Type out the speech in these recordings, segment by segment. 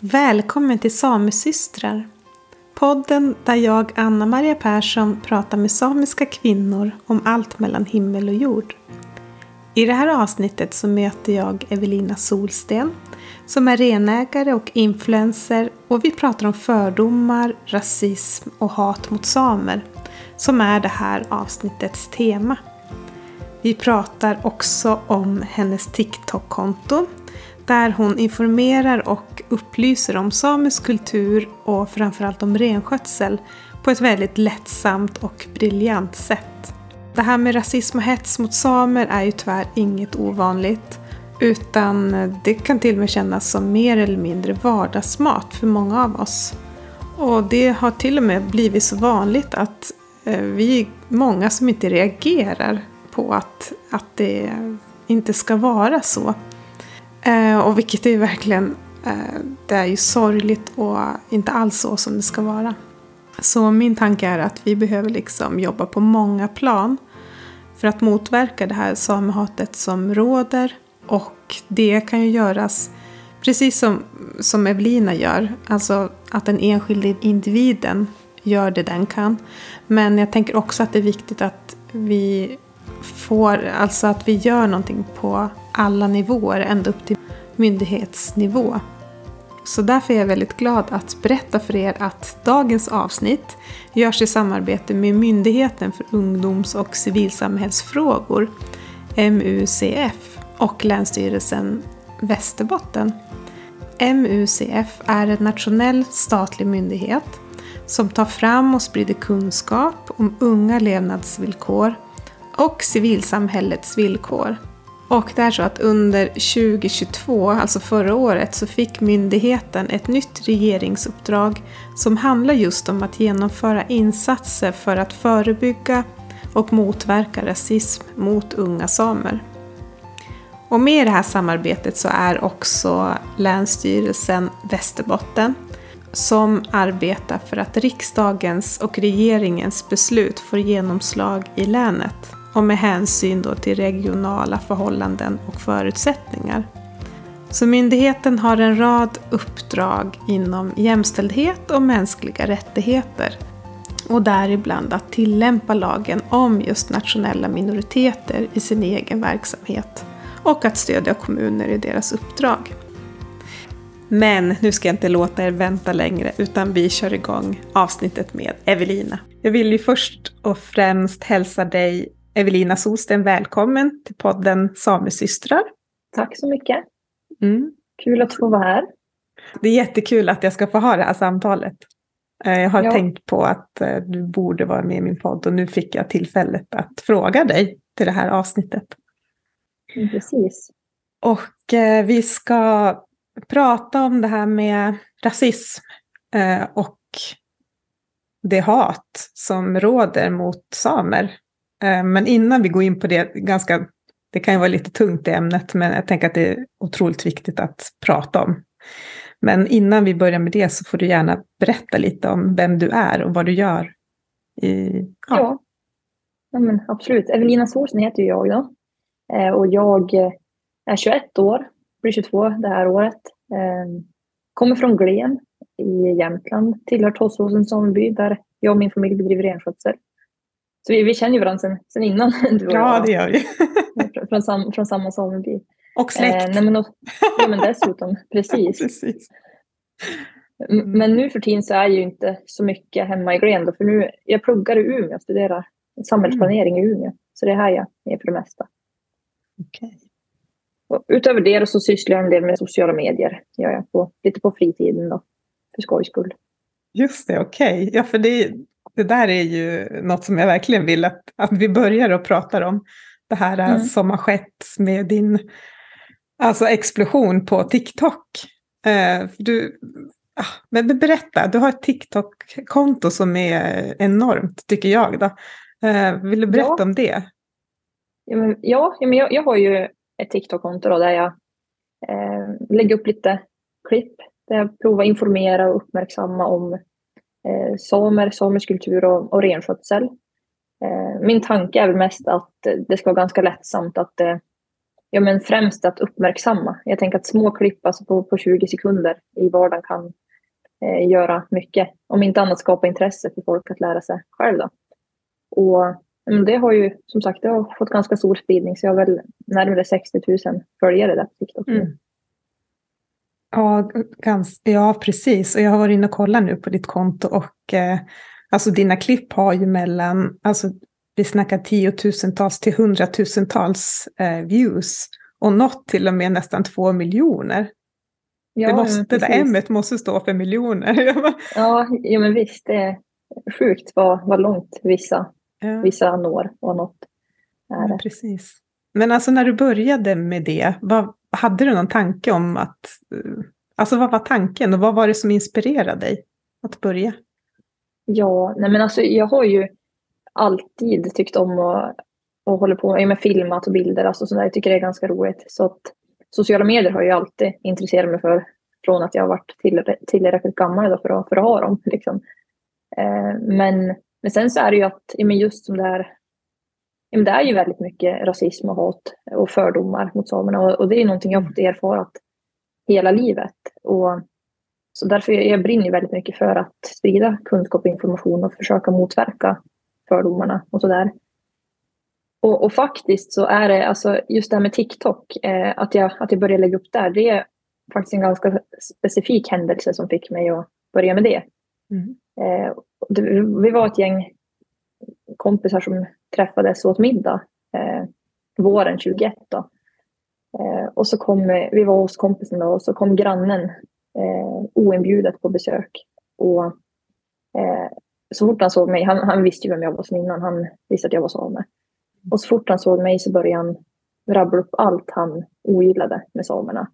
Välkommen till Samesystrar! Podden där jag, Anna-Maria Persson, pratar med samiska kvinnor om allt mellan himmel och jord. I det här avsnittet så möter jag Evelina Solsten som är renägare och influencer och vi pratar om fördomar, rasism och hat mot samer som är det här avsnittets tema. Vi pratar också om hennes TikTok-konto där hon informerar och upplyser om samisk kultur och framförallt om renskötsel på ett väldigt lättsamt och briljant sätt. Det här med rasism och hets mot samer är ju tyvärr inget ovanligt. Utan det kan till och med kännas som mer eller mindre vardagsmat för många av oss. Och det har till och med blivit så vanligt att eh, vi är många som inte reagerar på att, att det inte ska vara så. Eh, och vilket är verkligen, eh, det är ju sorgligt och inte alls så som det ska vara. Så min tanke är att vi behöver liksom jobba på många plan för att motverka det här samehatet som råder. Och det kan ju göras precis som, som Evelina gör, alltså att den enskilde individen gör det den kan. Men jag tänker också att det är viktigt att vi får, alltså att vi gör någonting på alla nivåer, ända upp till myndighetsnivå. Så därför är jag väldigt glad att berätta för er att dagens avsnitt görs i samarbete med Myndigheten för ungdoms och civilsamhällsfrågor, MUCF, och Länsstyrelsen Västerbotten. MUCF är en nationell statlig myndighet som tar fram och sprider kunskap om unga levnadsvillkor och civilsamhällets villkor. Och det är så att under 2022, alltså förra året, så fick myndigheten ett nytt regeringsuppdrag som handlar just om att genomföra insatser för att förebygga och motverka rasism mot unga samer. Och med i det här samarbetet så är också Länsstyrelsen Västerbotten som arbetar för att riksdagens och regeringens beslut får genomslag i länet och med hänsyn då till regionala förhållanden och förutsättningar. Så myndigheten har en rad uppdrag inom jämställdhet och mänskliga rättigheter och däribland att tillämpa lagen om just nationella minoriteter i sin egen verksamhet och att stödja kommuner i deras uppdrag. Men nu ska jag inte låta er vänta längre utan vi kör igång avsnittet med Evelina. Jag vill ju först och främst hälsa dig Evelina Solsten välkommen till podden Samesystrar. Tack så mycket. Mm. Kul att få vara här. Det är jättekul att jag ska få ha det här samtalet. Eh, jag har ja. tänkt på att eh, du borde vara med i min podd och nu fick jag tillfället att fråga dig till det här avsnittet. Mm, precis. Och eh, vi ska prata om det här med rasism och det hat som råder mot samer Eh, Eh, men innan vi går in på det, ganska, det kan ju vara lite tungt det ämnet, men jag tänker att det är otroligt viktigt att prata om. Men innan vi börjar med det så får du gärna berätta lite om vem du är och vad du gör. I, ja. ja. ja men absolut. Evelina Solsen heter jag då. Eh, och jag eh, är 21 år, blir 22 det här året. Ehm, kommer från Glen i Jämtland, tillhör Tåssåsens sameby där jag och min familj bedriver renskötsel. Så vi, vi känner ju varandra sedan, sedan innan. Du och ja, det gör vi. från, sam, från samma sameby. Och släkt. Eh, nej, men, och, ja, men dessutom, precis. precis. Mm. Men nu för tiden så är jag ju inte så mycket hemma i Glen. För nu, jag pluggar i Umeå och studerar samhällsplanering mm. i Umeå. Så det är här jag är för det mesta. Okay. Och utöver det så sysslar jag en del med sociala medier. Gör jag på, lite på fritiden då, för skojs skull. Just det, okej. Okay. Ja, för det, det där är ju något som jag verkligen vill att, att vi börjar och pratar om. Det här mm. som har skett med din alltså explosion på TikTok. Eh, du, ah, men berätta, du har ett TikTok-konto som är enormt tycker jag. Då. Eh, vill du berätta ja. om det? Ja, men, ja men jag, jag har ju ett TikTok-konto där jag eh, lägger upp lite klipp där jag provar informera och uppmärksamma om eh, samer, samisk kultur och, och renskötsel. Eh, min tanke är väl mest att det ska vara ganska lättsamt att eh, ja, men främst att uppmärksamma. Jag tänker att små klipp alltså på, på 20 sekunder i vardagen kan eh, göra mycket. Om inte annat skapa intresse för folk att lära sig själv. Då. Och men det har ju som sagt det har fått ganska stor spridning så jag har väl närmare 60 000 följare där på TikTok. Mm. Ja, ganska, ja, precis. Och jag har varit inne och kollat nu på ditt konto och eh, alltså dina klipp har ju mellan, alltså vi snackar tiotusentals till hundratusentals eh, views och nått till och med nästan två miljoner. Ja, det, måste, det där M måste stå för miljoner. ja, ja, men visst. Det är sjukt vad, vad långt vissa, ja. vissa når och nått. Är det. Precis. Men alltså när du började med det, vad, hade du någon tanke om att... Eh, alltså vad var tanken och vad var det som inspirerade dig att börja? Ja, nej men alltså jag har ju alltid tyckt om att och håller på med filmat och bilder. Alltså sådär. Jag tycker det är ganska roligt. Så att sociala medier har jag alltid intresserat mig för från att jag har varit tillräckligt gammal då för, att, för att ha dem. Liksom. Eh, men, men sen så är det ju att men just som det här men det är ju väldigt mycket rasism och hat och fördomar mot samerna och, och det är någonting jag har fått erfara hela livet. Och, så därför jag, jag brinner väldigt mycket för att sprida kunskap och information och försöka motverka fördomarna och sådär. Och, och, faktiskt så är det, alltså just det här med TikTok, eh, att, jag, att jag började lägga upp där, det är faktiskt en ganska specifik händelse som fick mig att börja med det. Mm. Eh, det vi var ett gäng kompisar som träffades åt middag eh, våren 21. Då. Eh, och så kom, vi var hos kompisen då, och så kom grannen eh, oinbjudet på besök. Och eh, så fort han såg mig, han, han visste ju vem jag var sedan innan, han visste att jag var same. Och så fort han såg mig så började han rabbla upp allt han ogillade med samerna.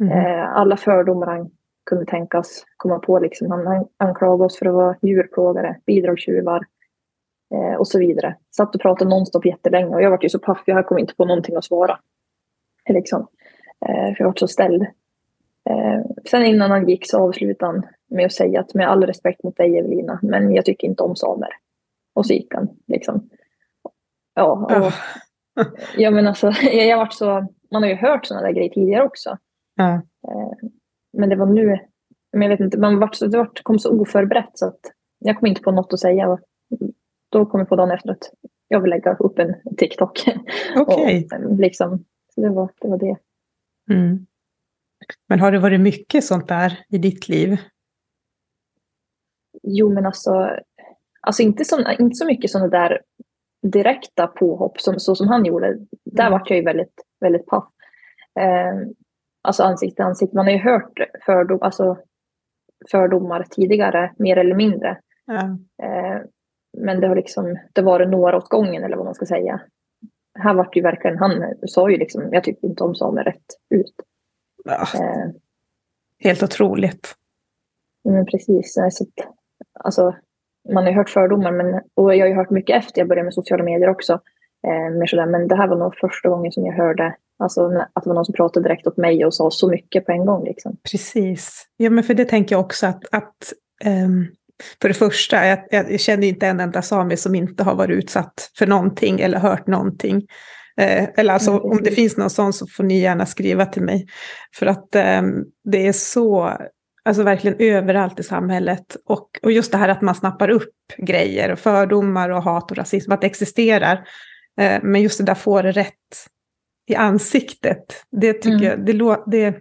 Mm. Eh, alla fördomar han kunde tänkas komma på. Liksom. Han, han anklagade oss för att vara djurplågare, bidragstjuvar eh, och så vidare. Satt och pratade nonstop jättelänge och jag var ju så paff, jag kom inte på någonting att svara. Liksom. Eh, för jag var så ställd. Eh, sen innan han gick så avslutade han med att säga att med all respekt mot dig Evelina, men jag tycker inte om samer. Och så gick han. Liksom. Ja, och, ja men alltså, jag, jag så, man har ju hört sådana där grejer tidigare också. Eh, men det var nu, men jag vet inte, man vart, det vart, kom så oförberett så att jag kom inte på något att säga. Då kom jag på dagen efter att jag vill lägga upp en TikTok. Okej. Okay. liksom, så det var det. Var det. Mm. Men har det varit mycket sånt där i ditt liv? Jo, men alltså, alltså inte, så, inte så mycket sådana där direkta påhopp som, så som han gjorde. Där mm. vart jag ju väldigt, väldigt paff. Eh, alltså ansikte ansikte. Man har ju hört fördom, alltså fördomar tidigare, mer eller mindre. Ja. Eh, men det har liksom, det varit några åt gången eller vad man ska säga. Här vart ju verkligen, han sa ju liksom, jag tyckte inte om samer rätt ut. Ja. Eh, Helt otroligt. Men precis. Så att, alltså, man har ju hört fördomar men, och jag har ju hört mycket efter jag började med sociala medier också. Eh, mer sådär, men det här var nog första gången som jag hörde alltså, att det var någon som pratade direkt åt mig och sa så mycket på en gång. Liksom. Precis. Ja, men för det tänker jag också att, att um, för det första, jag, jag känner inte en enda same som inte har varit utsatt för någonting eller hört någonting. Eh, eller alltså mm, om det finns någon sån så får ni gärna skriva till mig. För att eh, det är så Alltså verkligen överallt i samhället. Och, och just det här att man snappar upp grejer och fördomar och hat och rasism, att det existerar. Eh, men just det där får det rätt i ansiktet. Det, tycker mm. jag, det, det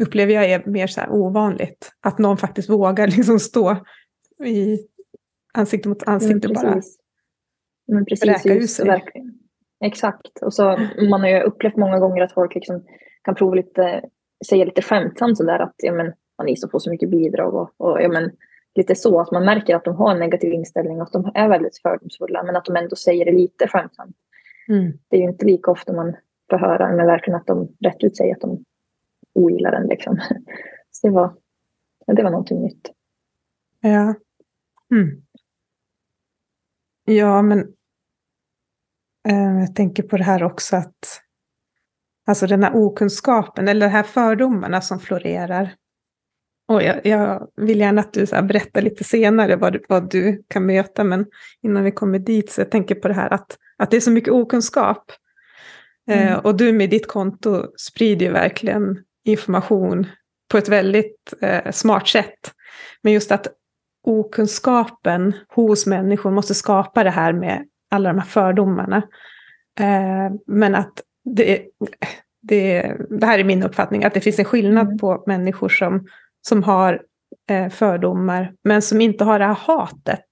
upplever jag är mer så ovanligt. Att någon faktiskt vågar liksom stå i ansikte mot ansikte och bara men precis, räka ut sig. Verkligen. Exakt. Och så, man har ju upplevt många gånger att folk liksom kan prova lite, säga lite skämtsamt sådär att ja, men, man som får så mycket bidrag och, och ja, men, lite så att man märker att de har en negativ inställning och att de är väldigt fördomsfulla men att de ändå säger det lite skämtsamt. Mm. Det är ju inte lika ofta man får höra men verkligen att de rätt ut säger att de ogillar den. Liksom. Så det var, det var någonting nytt. Ja. Mm. Ja, men eh, jag tänker på det här också att alltså den här okunskapen eller de här fördomarna som florerar. Och jag, jag vill gärna att du så berättar lite senare vad du, vad du kan möta, men innan vi kommer dit så jag tänker på det här att, att det är så mycket okunskap. Eh, mm. och du med ditt konto sprider ju verkligen information på ett väldigt eh, smart sätt. Men just att okunskapen hos människor måste skapa det här med alla de här fördomarna. Eh, men att det, det, det här är min uppfattning, att det finns en skillnad mm. på människor som, som har eh, fördomar, men som inte har det här hatet.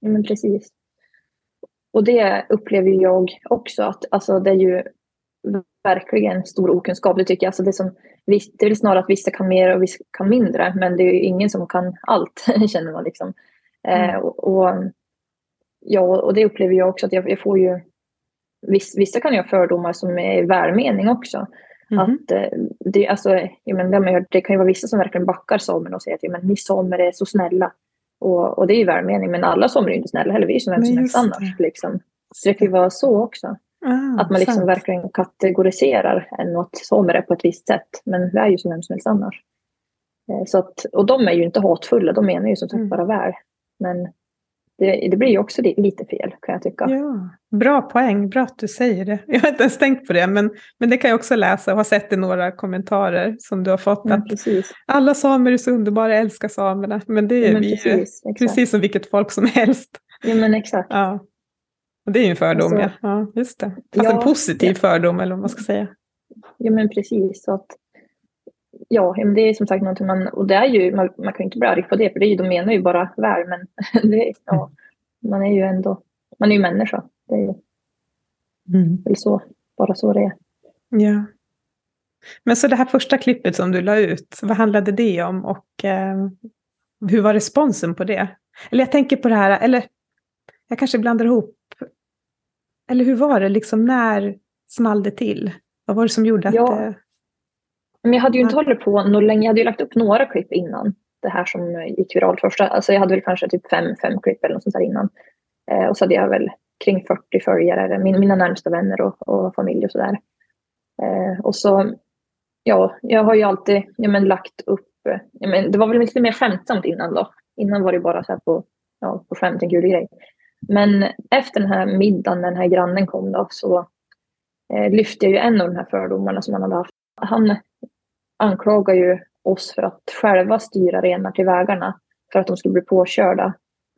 Men precis. Och det upplever jag också, att alltså, det är ju verkligen stor okunskap. Det tycker jag. Alltså det, som, det är väl snarare att vissa kan mer och vissa kan mindre, men det är ju ingen som kan allt, känner man liksom. Mm. Eh, och, och, ja, och det upplever jag också, att jag, jag får ju vissa kan ju ha fördomar som är välmening också. Mm. Att, eh, det, alltså, jag men, det kan ju vara vissa som verkligen backar samerna och säger att ja, men, ni samer är så snälla. Och, och det är ju välmening, men alla samer är inte snälla heller. Vi är ju som vem som helst annars. Liksom. Så det kan ju vara så också. Ah, att man liksom sant. verkligen kategoriserar samer är på ett visst sätt. Men vi är ju som vem som helst annars. Eh, så att, och de är ju inte hatfulla, de menar ju som sagt mm. bara väl. Men det, det blir ju också lite fel kan jag tycka. Ja, bra poäng, bra att du säger det. Jag har inte ens tänkt på det, men, men det kan jag också läsa och har sett i några kommentarer som du har fått. Mm, att precis. Alla samer är så underbara, jag älskar samerna. Men det är ja, vi precis, precis som vilket folk som helst. Ja, men exakt. Ja. Det är ju en fördom, alltså, ja. ja. Just det. Fast ja, en positiv ja. fördom, eller vad man ska säga. Ja, men precis. Så att, ja, det är som sagt någonting man... Och det är ju, man, man kan ju inte bli arg på det, för det är ju, de menar ju bara väl, men det, ja, man är ju ändå... Man är ju människa. Det är ju mm. väl så, bara så det är. Ja. Men så det här första klippet som du la ut, vad handlade det om och eh, hur var responsen på det? Eller jag tänker på det här, eller jag kanske blandar ihop eller hur var det, liksom när small det till? Vad var det som gjorde att ja. det... Men jag hade ju inte hållit på något länge. Jag hade ju lagt upp några klipp innan det här som gick viralt första. Alltså jag hade väl kanske typ fem, fem klipp eller något sånt där innan. Eh, och så hade jag väl kring 40 följare, min, mina närmsta vänner och, och familj och sådär. Eh, och så, ja, jag har ju alltid ja, men, lagt upp, ja, men, det var väl lite mer skämtsamt innan då. Innan var det bara så här på, ja, på skämt, en kul grej. Men efter den här middagen när den här grannen kom då så eh, lyfte jag ju en av de här fördomarna som han hade haft. Han anklagar ju oss för att själva styra renar till vägarna för att de skulle bli påkörda.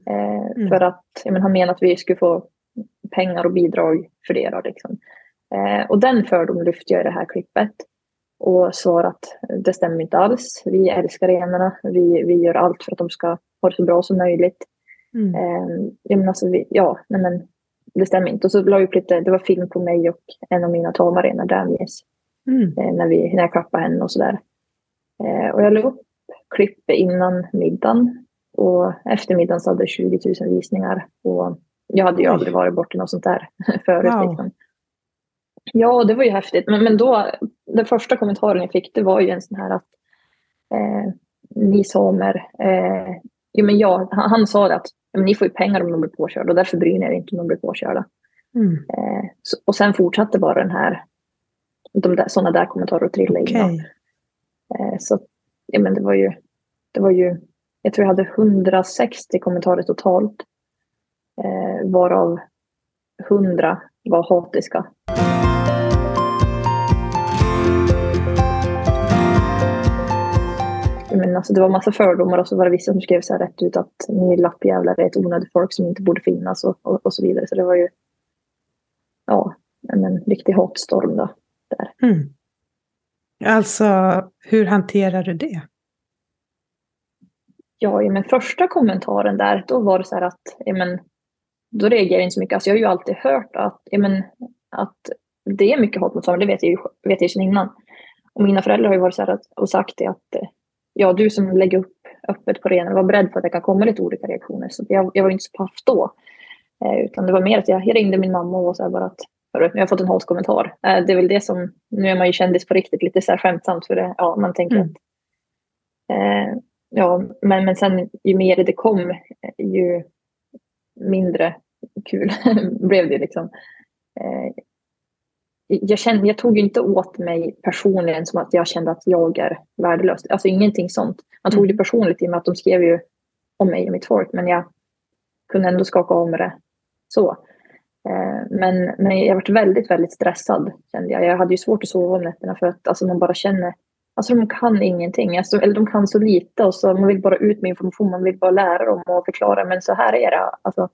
Eh, mm. För att men, han menar att vi skulle få pengar och bidrag för det. Då, liksom. eh, och den fördomen lyfte jag i det här klippet och svarade att det stämmer inte alls. Vi älskar renarna. Vi, vi gör allt för att de ska ha det så bra som möjligt. Mm. Eh, ja, men alltså, vi, ja, nej, men det stämmer inte. Och så la jag upp lite, det var film på mig och en av mina tamarenar, Damies. Mm. Eh, när, vi, när jag klappade henne och sådär. Eh, och jag la upp klipp innan middagen. Och efter middagen så hade det 20 000 visningar. Och jag hade ju aldrig varit borta något sånt där förut. Wow. Liksom. Ja, det var ju häftigt. Men, men då, den första kommentaren jag fick, det var ju en sån här att eh, ni samer, eh, jo, men ja, han, han sa det att men ni får ju pengar om de blir påkörda och därför bryr ni er inte om de blir påkörda. Mm. Eh, så, och sen fortsatte bara den här, de där, sådana där kommentarer att trilla okay. in. Eh, så ja, men det var ju, det var ju, jag tror jag hade 160 kommentarer totalt. Eh, varav 100 var hatiska. Alltså det var massa fördomar och så var det vissa som skrev så här rätt ut att ni lappjävlar är ett onödigt folk som inte borde finnas och, och, och så vidare. Så det var ju ja, en, riktig hatstorm då. Där. Mm. Alltså, hur hanterar du det? Ja, men första kommentaren där, då var det så här att, ja, men, då reagerade jag inte så mycket. Alltså jag har ju alltid hört att, ja, men, att det är mycket hat mot samer, det vet jag ju, vet jag sedan innan. Och mina föräldrar har ju varit så här att, och sagt det att ja, du som lägger upp öppet på arenan var beredd på att det kan komma lite olika reaktioner. Så jag, jag var inte så paff då. Eh, utan det var mer att jag, jag ringde min mamma och sa bara att jag har fått en hatkommentar. Eh, det är väl det som, nu är man ju kändis på riktigt, lite så här skämtsamt för det, ja, man tänker mm. att eh, Ja, men, men sen ju mer det kom, ju mindre kul blev det liksom. Jag, kände, jag tog inte åt mig personligen som att jag kände att jag är värdelös. Alltså ingenting sånt. Man tog det mm. personligt i och med att de skrev ju om mig och mitt folk. Men jag kunde ändå skaka med det så. Eh, men, men jag varit väldigt, väldigt stressad kände jag. Jag hade ju svårt att sova om nätterna för att alltså, man bara känner Alltså de kan ingenting, alltså, eller de kan så lite och så man vill bara ut med information, man vill bara lära dem och förklara men så här är det. Alltså,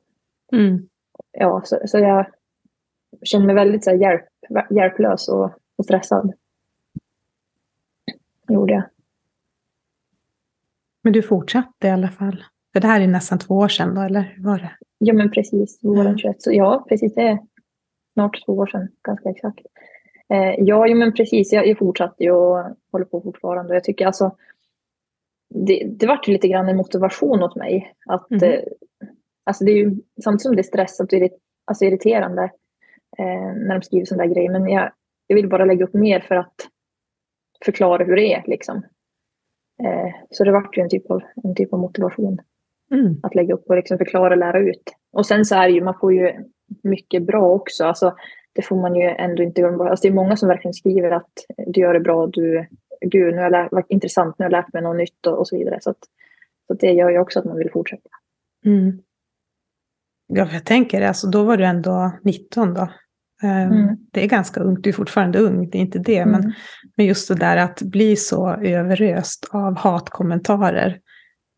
Mm. ja, så, så jag känner mig väldigt så här, hjälp, hjälplös och, och stressad. gjorde jag. Men du fortsatte i alla fall. För det här är nästan två år sedan då, eller hur var det? Ja men precis, våren Mm. 21. Så, ja precis, det är snart två år sedan, ganska exakt. Eh, ja, jo, men precis, jag, jag fortsatte ju och håller på fortfarande. Jag tycker alltså, det, det vart ju lite grann en motivation åt mig. Att, Mhm. eh, alltså det är ju, samtidigt som det är stressat och irrit, alltså irriterande eh, när de skriver sådana där grejer, men jag, jag vill bara lägga upp mer för att förklara hur det är. Liksom. Eh, så det vart ju en typ av, en typ av motivation Mm. att lägga upp och liksom förklara och lära ut. Och sen så är det ju, man får ju mycket bra också. Alltså, det får man ju ändå inte glömma bort. Alltså, det är många som verkligen skriver att du gör det bra, du, gud, nu har jag varit intressant, nu har jag lärt mig något nytt och, och så vidare. Så, att, så det gör ju också att man vill fortsätta. Mm. Ja, jag tänker, alltså, då var du ändå 19 då. Ehm, Mm. Det är ganska ungt, du är fortfarande ung, det är inte det. Men, Mm. men just det där att bli så överöst av hatkommentarer.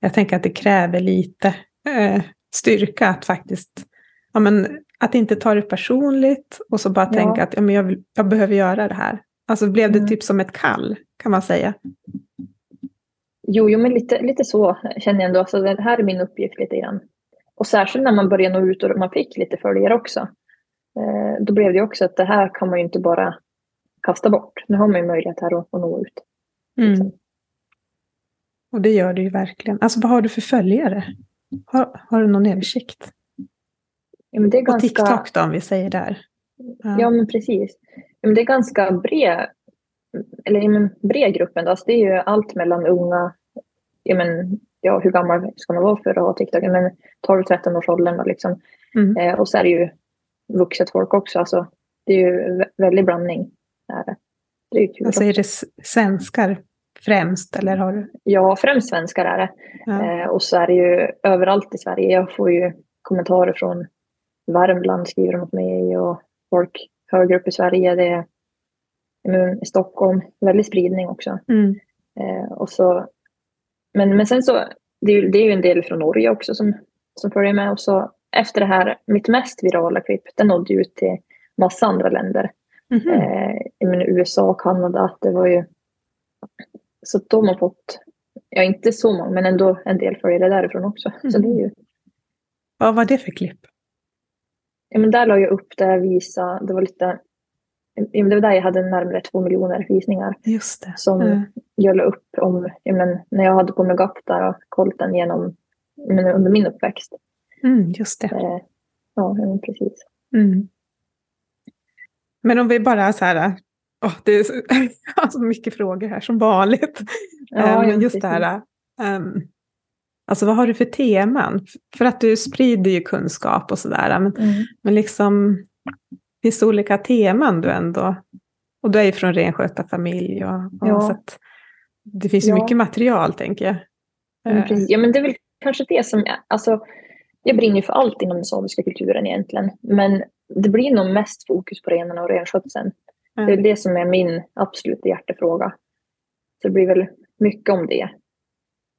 Jag tänker att det kräver lite eh, styrka att faktiskt, ja men att inte ta det personligt och så bara Ja. tänka att ja, men jag, vill, jag behöver göra det här. Alltså blev det Mm. typ som ett kall, kan man säga. Jo, jo men lite, lite så känner jag ändå. Alltså, det här är min uppgift lite grann. Och särskilt när man började nå ut och man fick lite följare också. Eh, då blev det också att det här kan man ju inte bara kasta bort. Nu har man ju möjlighet här att, att nå ut. Mm. Och det gör du ju verkligen. Alltså vad har du för följare? Har, har du någon översikt? Ja, men det är På ganska... TikTok då, om vi säger där. Ja, men precis. Ja, men det är ganska bred, eller ja, men bred grupp ändå. Alltså, det är ju allt mellan unga, ja, men, ja, hur gammal ska man vara för att ha TikTok? Ja, Men 12-13 års åldern liksom. Mm. Eh, och så är det ju vuxet folk också. Alltså, det är ju vä- väldig blandning. Är. Alltså är det svenskar främst, eller har du? Ja, främst svenskar är det. Ja. Eh, och så är det ju överallt i Sverige. Jag får ju kommentarer från Värmland skriver de åt mig och folk högre upp i Sverige. Det är i Stockholm. Väldigt spridning också. Mm. Eh, och så, men, men sen så, det är, ju, det är ju en del från Norge också som, som följer med. Och så efter det här, mitt mest virala klipp, det nådde ut till massa andra länder. Mhm. Eh, jag menar, USA, Kanada, det var ju... Så de har fått, ja inte så många, men ändå en del följare därifrån också. Så det är ju, Vad var det för klipp? ja men där la jag upp det, visa, det var lite, ja, det var där jag hade närmare två miljoner visningar. Just det. Som Ja. jag la upp om, ja men när jag hade på mig GAP där och kollat den genom, men under min uppväxt. Mm, just det. Eh, ja, precis. Mm. Men om vi bara så här, åh, det är så, jag har så mycket frågor här som vanligt. Ja, Eh, Men just det här, ehm, alltså vad har du för teman? För att du sprider ju kunskap och sådär, men, Mm. men liksom, finns det olika teman du ändå, och du är ju från renskötarfamilj, och, och Ja. så att det finns ju Ja. mycket material tänker jag. Eh. Ja, men det är väl kanske det som... Jag, alltså, jag brinner för allt inom den samiska kulturen egentligen. Men det blir nog mest fokus på renarna och renskötseln. Det är mm. det som är min absoluta hjärtefråga. Så det blir väl mycket om det.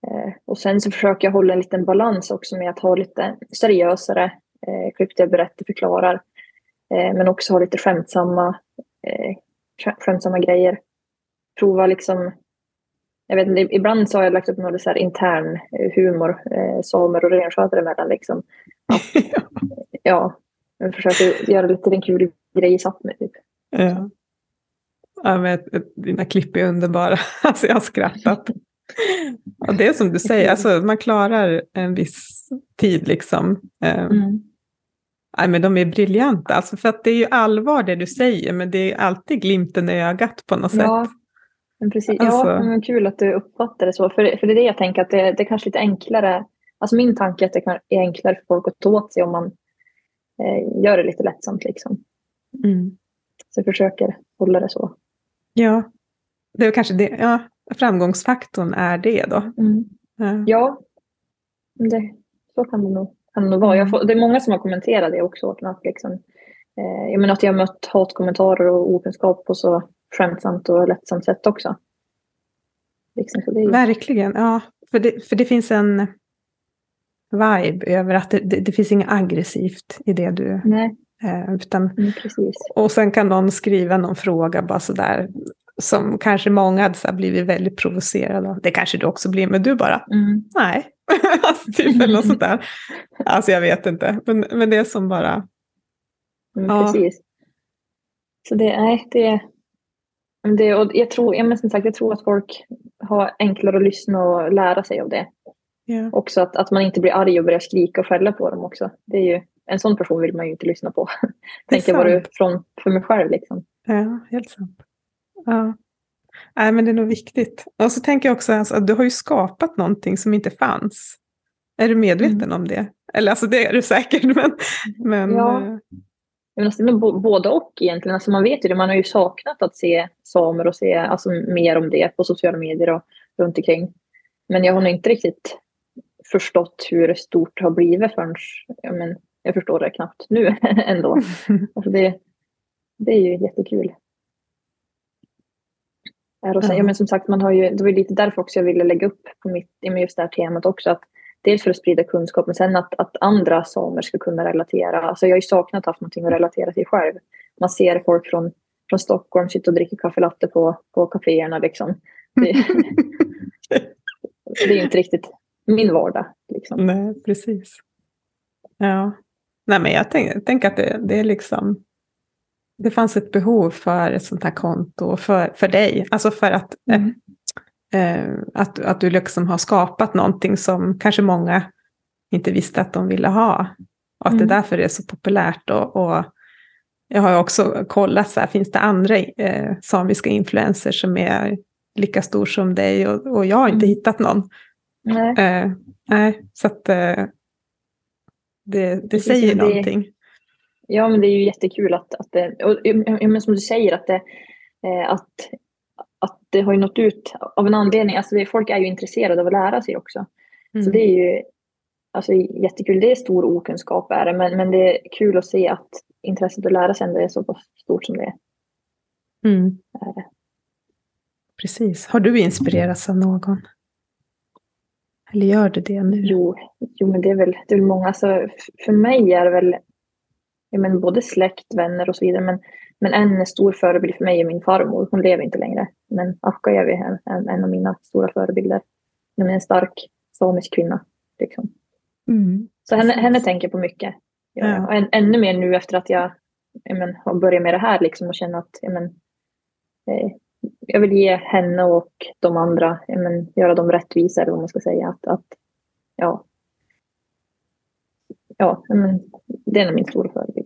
Eh, och sen så försöker jag hålla en liten balans också med att ha lite seriösare eh, klipp där jag berättar, förklarar. Eh, men också ha lite skämtsamma, eh, skä- skämtsamma grejer. Prova liksom jag vet inte, ibland så har jag lagt upp någon så här intern eh, humor, eh, samer och renskötare emellan. Liksom. Att, ja, jag försöker göra lite den kul grej i Sápmi. Typ. Ja. Ja, men, dina klipp är underbara. Alltså jag har skrattat. Och det är som du säger, alltså, man klarar en viss tid liksom. Eh, Mm. nej, men de är briljanta, alltså, för att det är ju allvar det du säger, men det är alltid glimten i ögat på något Ja, sätt. Men precis. Alltså- Ja, men kul att du uppfattar det så. För, för det är det jag tänker, att det, det är kanske lite enklare. Alltså min tanke är att det kan- är enklare för folk att ta åt sig om man eh, gör det lite lättsamt. Liksom. Mm. Så jag försöker hålla det så. Ja, det är kanske det, ja, framgångsfaktorn är det då. Mm. Ja. Ja, det, så kan det nog, kan det nog vara. Mm. får, det är många som har kommenterat det också. Att liksom, eh, jag menar att jag har mött hatkommentarer och okunskap på så skämtsamt och lättsamt sätt också. Liksom, är... Verkligen, ja. För det, för det finns en vibe över att det, det, det finns inget aggressivt i det du... Nej. Eh, utan, mm, och sen kan någon skriva någon fråga bara sådär som kanske många hade så blivit väldigt provocerade av. Det kanske du också blir, men du bara, mm. nej. alltså, typ, eller något sånt där. Alltså jag vet inte, men, men det är som bara... Mm, ja. Precis. Så det, nej, det, det och jag tror, ja, men som sagt, jag tror att folk har enklare att lyssna och lära sig av det. Yeah. Också att, att man inte blir arg och börjar skrika och skälla på dem också. Det är ju, en sån person vill man ju inte lyssna på. Tänker bara från för mig själv liksom. Ja, helt sant. Ja. Nej, men det är nog viktigt. Och så tänker jag också alltså, att du har ju skapat någonting som inte fanns. Är du medveten mm. om det? Eller alltså det är du säkert, men... men ja. Eh, men alltså, både och egentligen. Alltså, man vet ju det, man har ju saknat att se samer och se alltså, mer om det på sociala medier och runt omkring. Men jag har nog inte riktigt förstått hur stort det har blivit förrän ja, men, jag förstår det knappt nu ändå. Alltså det, det är ju jättekul. Och sen, ja, men som sagt, man har ju, det var lite därför också jag ville lägga upp på mitt, just det här temat också. Att dels för att sprida kunskap, men sen att, att andra samer ska kunna relatera. Alltså jag har ju saknat att ha någonting att relatera till själv. Man ser folk från, från Stockholm sitta och dricka kaffe latte på, på kaféerna. Liksom. Det, det är inte riktigt min vardag. Liksom. Nej, precis. Ja. Nej, men jag tänker tänk att det, det är liksom det fanns ett behov för ett sånt här konto för, för dig. Alltså för att, mm. Eh, att, att du liksom har skapat någonting som kanske många inte visste att de ville ha. Och att mm. det därför är så populärt. Och, och jag har också kollat, så här, finns det andra eh, samiska influencers som är lika stor som dig? Och, och jag har inte mm. hittat någon. Nej. Eh, nej, så att eh, det, det säger det, någonting. Ja, men det är ju jättekul att, att det, och, men som du säger, att det, eh, att det har ju nått ut av en anledning. Alltså det, folk är ju intresserade av att lära sig också. Mm. Så det är ju alltså, jättekul. Det är stor okunskap är det, men, men det är kul att se att intresset att lära sig ändå är så pass stort som det är. Mm. Precis. Har du inspirerats av någon? Eller gör du det nu? Jo, jo men det är väl, det är väl många. Alltså, för mig är det väl ja, men både släkt, vänner och så vidare. Men, men en stor förebild för mig är min farmor. Hon lever inte längre. Men Akkajärvi är en, en av mina stora förebilder. Hon är en stark samisk kvinna. Liksom. Mm. Så henne, henne tänker jag på mycket. Ja, Och än, ännu mer nu efter att jag, jag men, har börjat med det här liksom, och känner att jag, men, eh, jag vill ge henne och de andra, jag men, göra dem rättvisa eller vad man ska säga. Att, att, ja, ja, men, det är nog min stora förebild.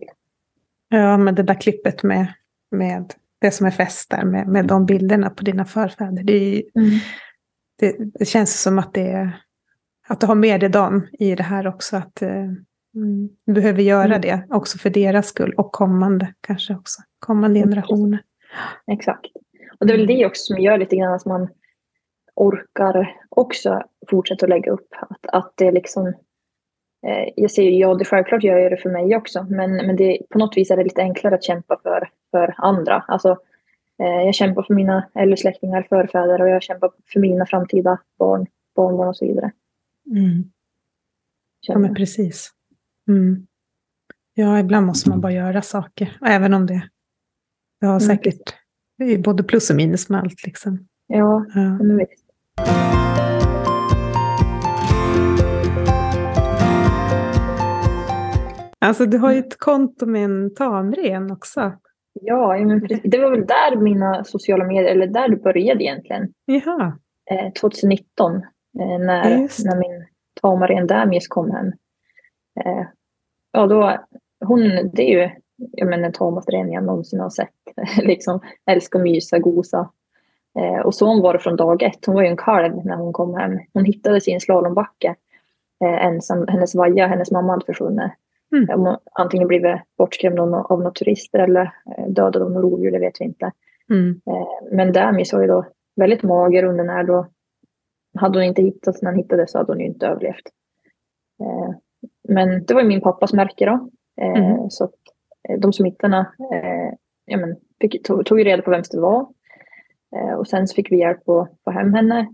Ja, men det där klippet med, med det som är fäst där, med, med de bilderna på dina förfäder. Det, mm. det, det, känns som att, det, att du har med dig dem i det här också. Att eh, mm, du behöver göra mm. det också för deras skull och kommande kanske också. Kommande generationer. Exakt. Och det är väl det också som gör lite grann att man orkar också fortsätta att lägga upp. Att, att det liksom jag säger ja, det självklart gör jag det för mig också, men, men det, på något vis är det lite enklare att kämpa för, för andra. Alltså, eh, jag kämpar för mina äldre släktingar, förfäder och jag kämpar för mina framtida barn, barnbarn och så vidare. Mm. Ja, men precis. Mm. Ja, ibland måste man bara göra saker, även om det, det har mm. säkert det är både plus och minus med allt. Liksom. Ja, ja. men visst. Alltså du har ju ett konto med en tamren också. Ja, det var väl där mina sociala medier, eller där det började egentligen. Jaha. Eh, 2019 eh, när, när min tamaren Damies kom hem. Eh, ja, då, hon, det är ju jag menar, den tamaste ren jag någonsin har sett. liksom, älskar att mysa, gosa. Eh, och så hon var det från dag ett. Hon var ju en kalv när hon kom hem. Hon hittades i en slalombacke eh, ensam. Hennes vaja, hennes mamma hade försvunnit. Mm. Antingen blivit bortskrämd av några turister eller eh, dödad av några rovdjur, det vet vi inte. Mm. Eh, men Damis var ju då väldigt mager, undernärd och hade hon inte hittats när han hittades så hade hon ju inte överlevt. Eh, men det var ju min pappas märke då. Mm. Så eh, de som hittade ja, men, fick, tog, tog reda på vem det var. Och sen så fick vi hjälp att få hem henne.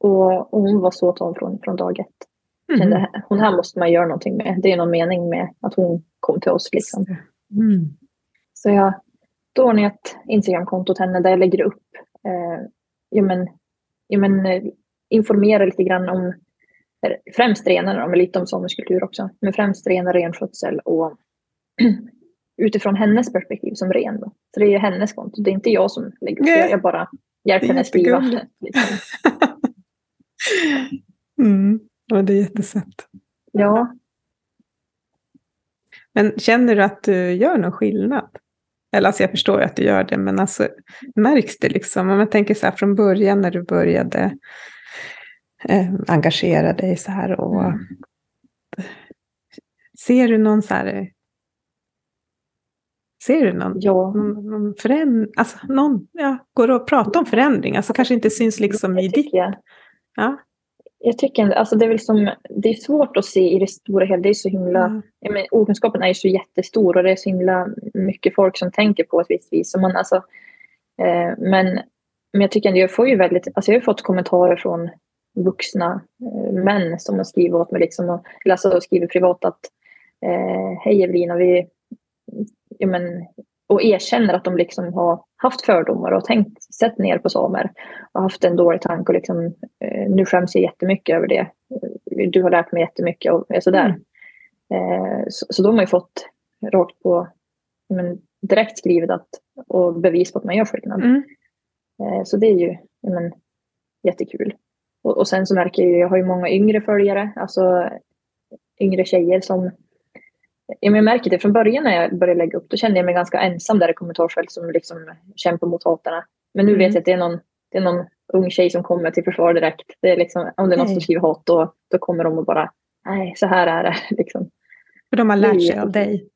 Och, och hon var så tom från, från dag ett. Mm. Kände, hon här måste man göra någonting med. Det är någon mening med att hon kom till oss. Liksom. Mm. Så jag då ordnade jag ett Instagramkonto åt henne där jag lägger upp eh, ja, men, ja, men, eh, informerar lite grann om främst renarna, men lite om samisk kultur också. Men främst renar, renskötsel och utifrån hennes perspektiv som ren. Då. Så det är hennes konto, det är inte jag som lägger upp det. Jag bara hjälper henne skriva. Liksom. mm. Ja, det är jättesött. Ja. Men känner du att du gör någon skillnad? Eller alltså jag förstår ju att du gör det, men alltså märks det liksom? Om man tänker så här från början när du började eh, engagera dig så här och mm. ser du någon så här Ser du någon, ja. någon, någon förändring? Alltså någon, ja, går det att prata om förändring? Alltså kanske inte syns liksom i ditt... Jag. Ja. Jag tycker alltså det är väl som, det är svårt att se i det stora hela. Det är så himla, mm. menar, okunskapen är ju så jättestor och det är så himla mycket folk som tänker på ett visst vis. man, alltså, eh, men, men jag tycker ändå, jag får ju väldigt, alltså jag har fått kommentarer från vuxna eh, män som har skrivit åt mig liksom och, eller alltså skrivit privat att eh, hej Evelina, vi, ja, men, och erkänner att de liksom har haft fördomar och tänkt, sett ner på samer och haft en dålig tanke och liksom, eh, nu skäms jag jättemycket över det. Du har lärt mig jättemycket och sådär. Mm. Eh, så, så de har ju fått rakt på, men, direkt skrivet att, och bevis på att man gör skillnad. Mm. Eh, så det är ju men, jättekul. Och, och sen så märker jag ju, jag har ju många yngre följare, alltså yngre tjejer som jag märker det från början när jag började lägga upp, då kände jag mig ganska ensam där i kommentarsfält som liksom kämpar mot hatarna. Men nu mm. vet jag att det är, någon, det är någon ung tjej som kommer till försvar direkt. Det är liksom, om det är någon som skriver hat då, då kommer de och bara, nej så här är det. Liksom. För de har lärt sig av dig.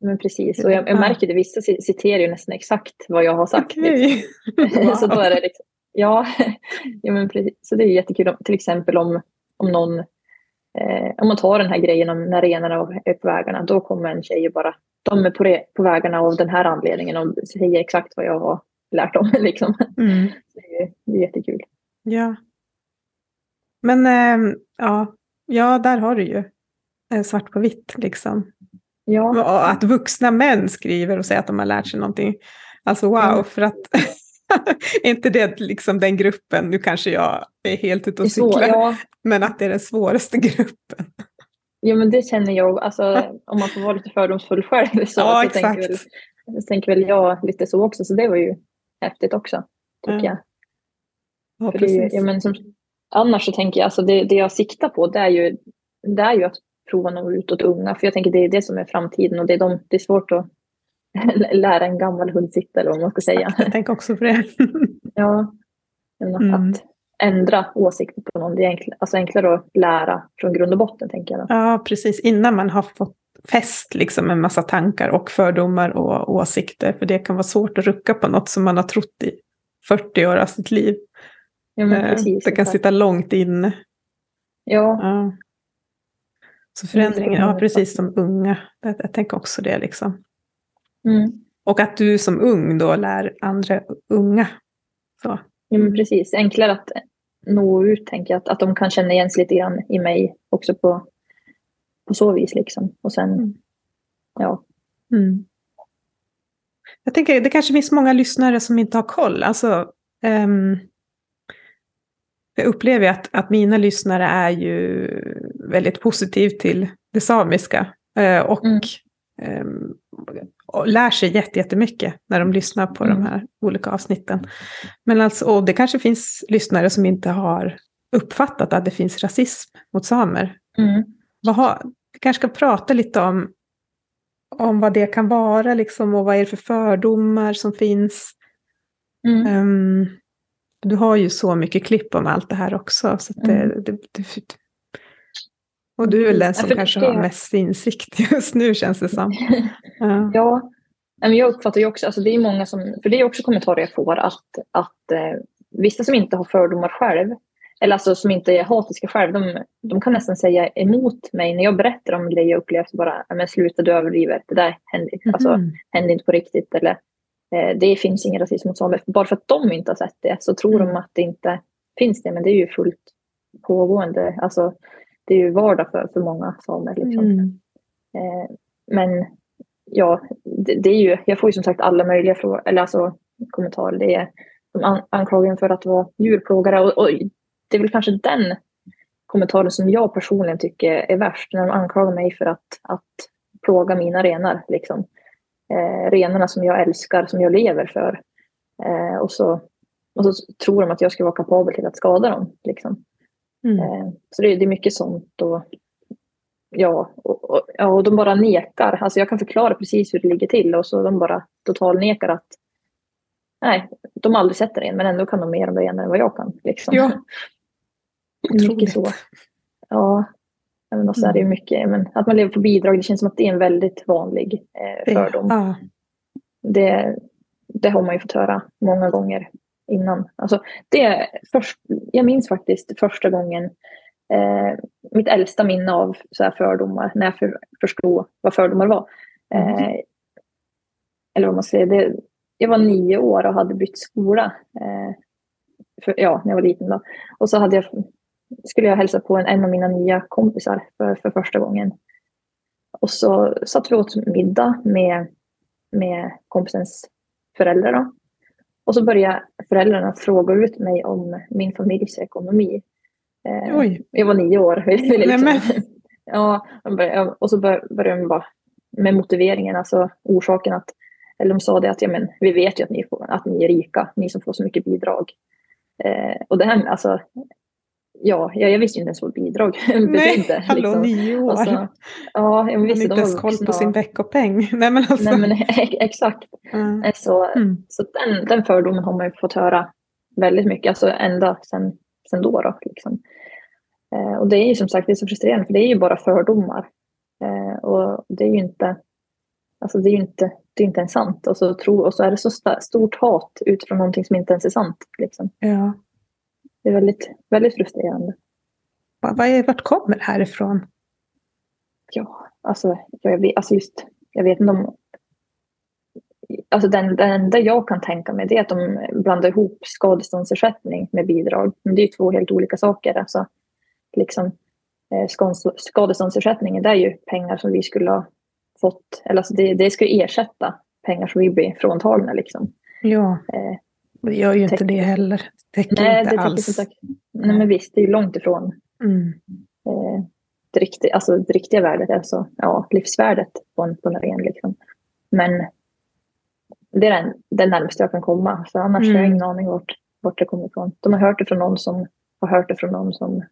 Men precis, och jag, jag märker det, vissa citerar ju nästan exakt vad jag har sagt. Okay. Liksom. Wow. så då är det liksom, ja, ja men precis. Så det är jättekul, till exempel om, om någon Eh, om man tar den här grejen om när renarna är på vägarna, då kommer en tjej och bara, de är på, på vägarna av den här anledningen och säger exakt vad jag har lärt dem. Liksom. Mm. Det, är, det är jättekul. Ja. Men äh, ja, ja, där har du ju eh, svart på vitt liksom. Ja. att vuxna män skriver och säger att de har lärt sig någonting. Alltså wow, mm. för att är inte det liksom den gruppen, nu kanske jag är helt ute och cyklar, ja. men att det är den svåraste gruppen. Ja men det känner jag, alltså, om man får vara lite fördomsfull själv så, ja, så, tänker väl, tänker väl jag lite så också, så det var ju häftigt också, tycker ja. jag. Ja, För det, ja, men som, annars så tänker jag, alltså det, det jag siktar på det är ju, det är ju att prova nå ut åt unga, för jag tänker det är det som är framtiden och det är, de, det är svårt att lära en gammal hund sitta eller vad man ska säga. Jag tänker också på det. ja, mm. att ändra åsikter på någon. Det är enklare, alltså enklare att lära från grund och botten tänker jag. Ja, precis. Innan man har fått fäst liksom en massa tankar och fördomar och åsikter. För det kan vara svårt att rucka på något som man har trott i 40 år av sitt liv. Ja, eh, precis, det kan sitta långt inne. Ja. ja. Så förändringen, ja precis som unga. Jag, jag tänker också det liksom. Mm. Och att du som ung då lär andra unga. Så. Ja, men precis, enklare att nå ut tänker jag. Att, att de kan känna igen sig lite grann i mig också på, på så vis. Liksom. Och sen, mm. ja. Mm. Jag tänker det kanske finns många lyssnare som inte har koll. Alltså, um, jag upplever att, att mina lyssnare är ju väldigt positiva till det samiska. Uh, och mm. um, och lär sig jättemycket när de lyssnar på mm. de här olika avsnitten. Men alltså, och det kanske finns lyssnare som inte har uppfattat att det finns rasism mot samer. Mm. Vad vi kanske ska prata lite om, om vad det kan vara liksom, och vad är det för fördomar som finns. Mm. Um, du har ju så mycket klipp om allt det här också. Så det, mm. det, det, och du är väl den som ja, kanske det... har mest insikt just nu känns det som. Ja, ja men jag uppfattar ju också, alltså det är många som, för det är också kommentarer jag får att, att eh, vissa som inte har fördomar själv eller alltså som inte är hatiska själv, de, de kan nästan säga emot mig när jag berättar om grejer jag upplevt. Bara, men sluta du överdriver, det där hände, mm. alltså, hände inte på riktigt. Eller eh, det finns ingen rasism mot samer. Bara för att de inte har sett det så tror mm. de att det inte finns det. Men det är ju fullt pågående. Alltså, det är ju vardag för, för många samer. Liksom. Mm. Eh, men ja, det, det, är ju, jag får ju som sagt alla möjliga frågor, eller alltså kommentarer. Det är, de anklagar för att vara djurplågare och, och det är väl kanske den kommentaren som jag personligen tycker är värst. När de anklagar mig för att, att plåga mina renar. Liksom. Eh, renarna som jag älskar, som jag lever för. Eh, och, så, och så tror de att jag ska vara kapabel till att skada dem. Liksom. Mm. Eh, så det, det, är mycket sånt. Och, ja, och, och, och de bara nekar. Alltså jag kan förklara precis hur det ligger till och så de bara totalnekar att nej, de har aldrig sett en men ändå kan de mer om renar än vad jag kan. Liksom. Ja. Mycket så. Ja, men också är det mycket, men att man lever på bidrag, det känns som att det är en väldigt vanlig eh, fördom. Ja. Det, det har man ju fått höra många gånger innan. Alltså, det först, jag minns faktiskt första gången, eh, mitt äldsta minne av så här fördomar, när jag för, förstod vad fördomar var. Eh, mm. Eller vad man säger, det, jag var nio år och hade bytt skola. Eh, för, ja, när jag var liten då. Och så hade jag skulle jag hälsa på en, en av mina nya kompisar för, för första gången. Och så satt vi åt middag med, med kompisens föräldrar. Då. Och så började föräldrarna fråga ut mig om min familjs ekonomi. Eh, jag var nio år. liksom. ja, och så började de bara med motiveringen, alltså orsaken att, eller de sa det att ja, men, vi vet ju att ni, får, att ni är rika, ni som får så mycket bidrag. Eh, och det här, alltså, ja, jag, visste ju inte ens vad bidrag betydde. Nej, hallå liksom. nio år. Så, ja, jag visste, inte ens koll på sin veckopeng. Nej men, alltså. Nej, men exakt. Mm. Så, mm. så den, den fördomen har man ju fått höra väldigt mycket, alltså ända sedan sen då. då liksom. eh, och det är ju som sagt det är så frustrerande, för det är ju bara fördomar. Eh, och det är ju inte, alltså det är ju inte, det är inte ens sant. Och så, tro, och så är det så stort hat utifrån någonting som inte ens är sant. Liksom. Ja. Det är väldigt, väldigt frustrerande. Vad är, vart kommer det här ifrån? Ja, alltså jag vet, alltså just, jag vet inte om... Alltså den, den enda jag kan tänka mig det är att de blandar ihop skadeståndsersättning med bidrag. Men det är ju två helt olika saker. Alltså, liksom, eh, skadeståndsersättningen det är ju pengar som vi skulle ha fått, eller alltså det, det ska ersätta pengar som vi blir fråntagna. Liksom. Ja. Eh, det gör ju inte det heller. Täcker Nej, inte det alls. Inte. Nej, men visst, det är ju långt ifrån mm. eh, det, riktiga, alltså det riktiga värdet, alltså ja, livsvärdet på en, på en ren. Liksom. Men det är den, den närmaste jag kan komma. För annars mm. har jag ingen aning vart, vart det kommer ifrån. De har hört det från någon som har hört det från någon som...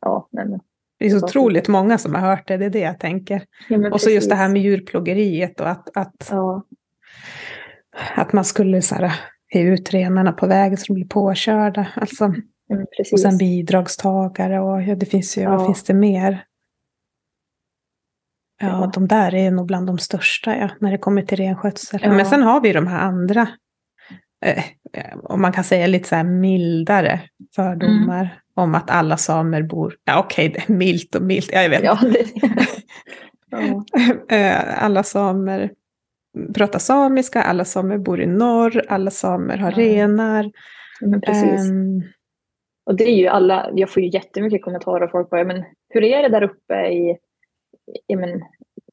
Ja, nej, men, det är så otroligt många som har hört det, det är det jag tänker. Ja, och så just det här med djurplågeriet och att, att, ja. att man skulle så här, ut renarna på vägen så de blir påkörda. Alltså, mm, och sen bidragstagare och ja, det finns ju, ja. vad finns det mer? Ja, ja, de där är nog bland de största ja, när det kommer till renskötsel. Ja. Men sen har vi de här andra, eh, om man kan säga lite så här mildare fördomar mm. om att alla samer bor, ja okej, okay, det är milt och milt, ja, jag vet. Ja, det. Eh, alla samer pratar samiska, alla samer bor i norr, alla samer har mm. renar. Men precis. Um, och det är ju alla, jag får ju jättemycket kommentarer och folk bara, men hur är det där uppe i, i men,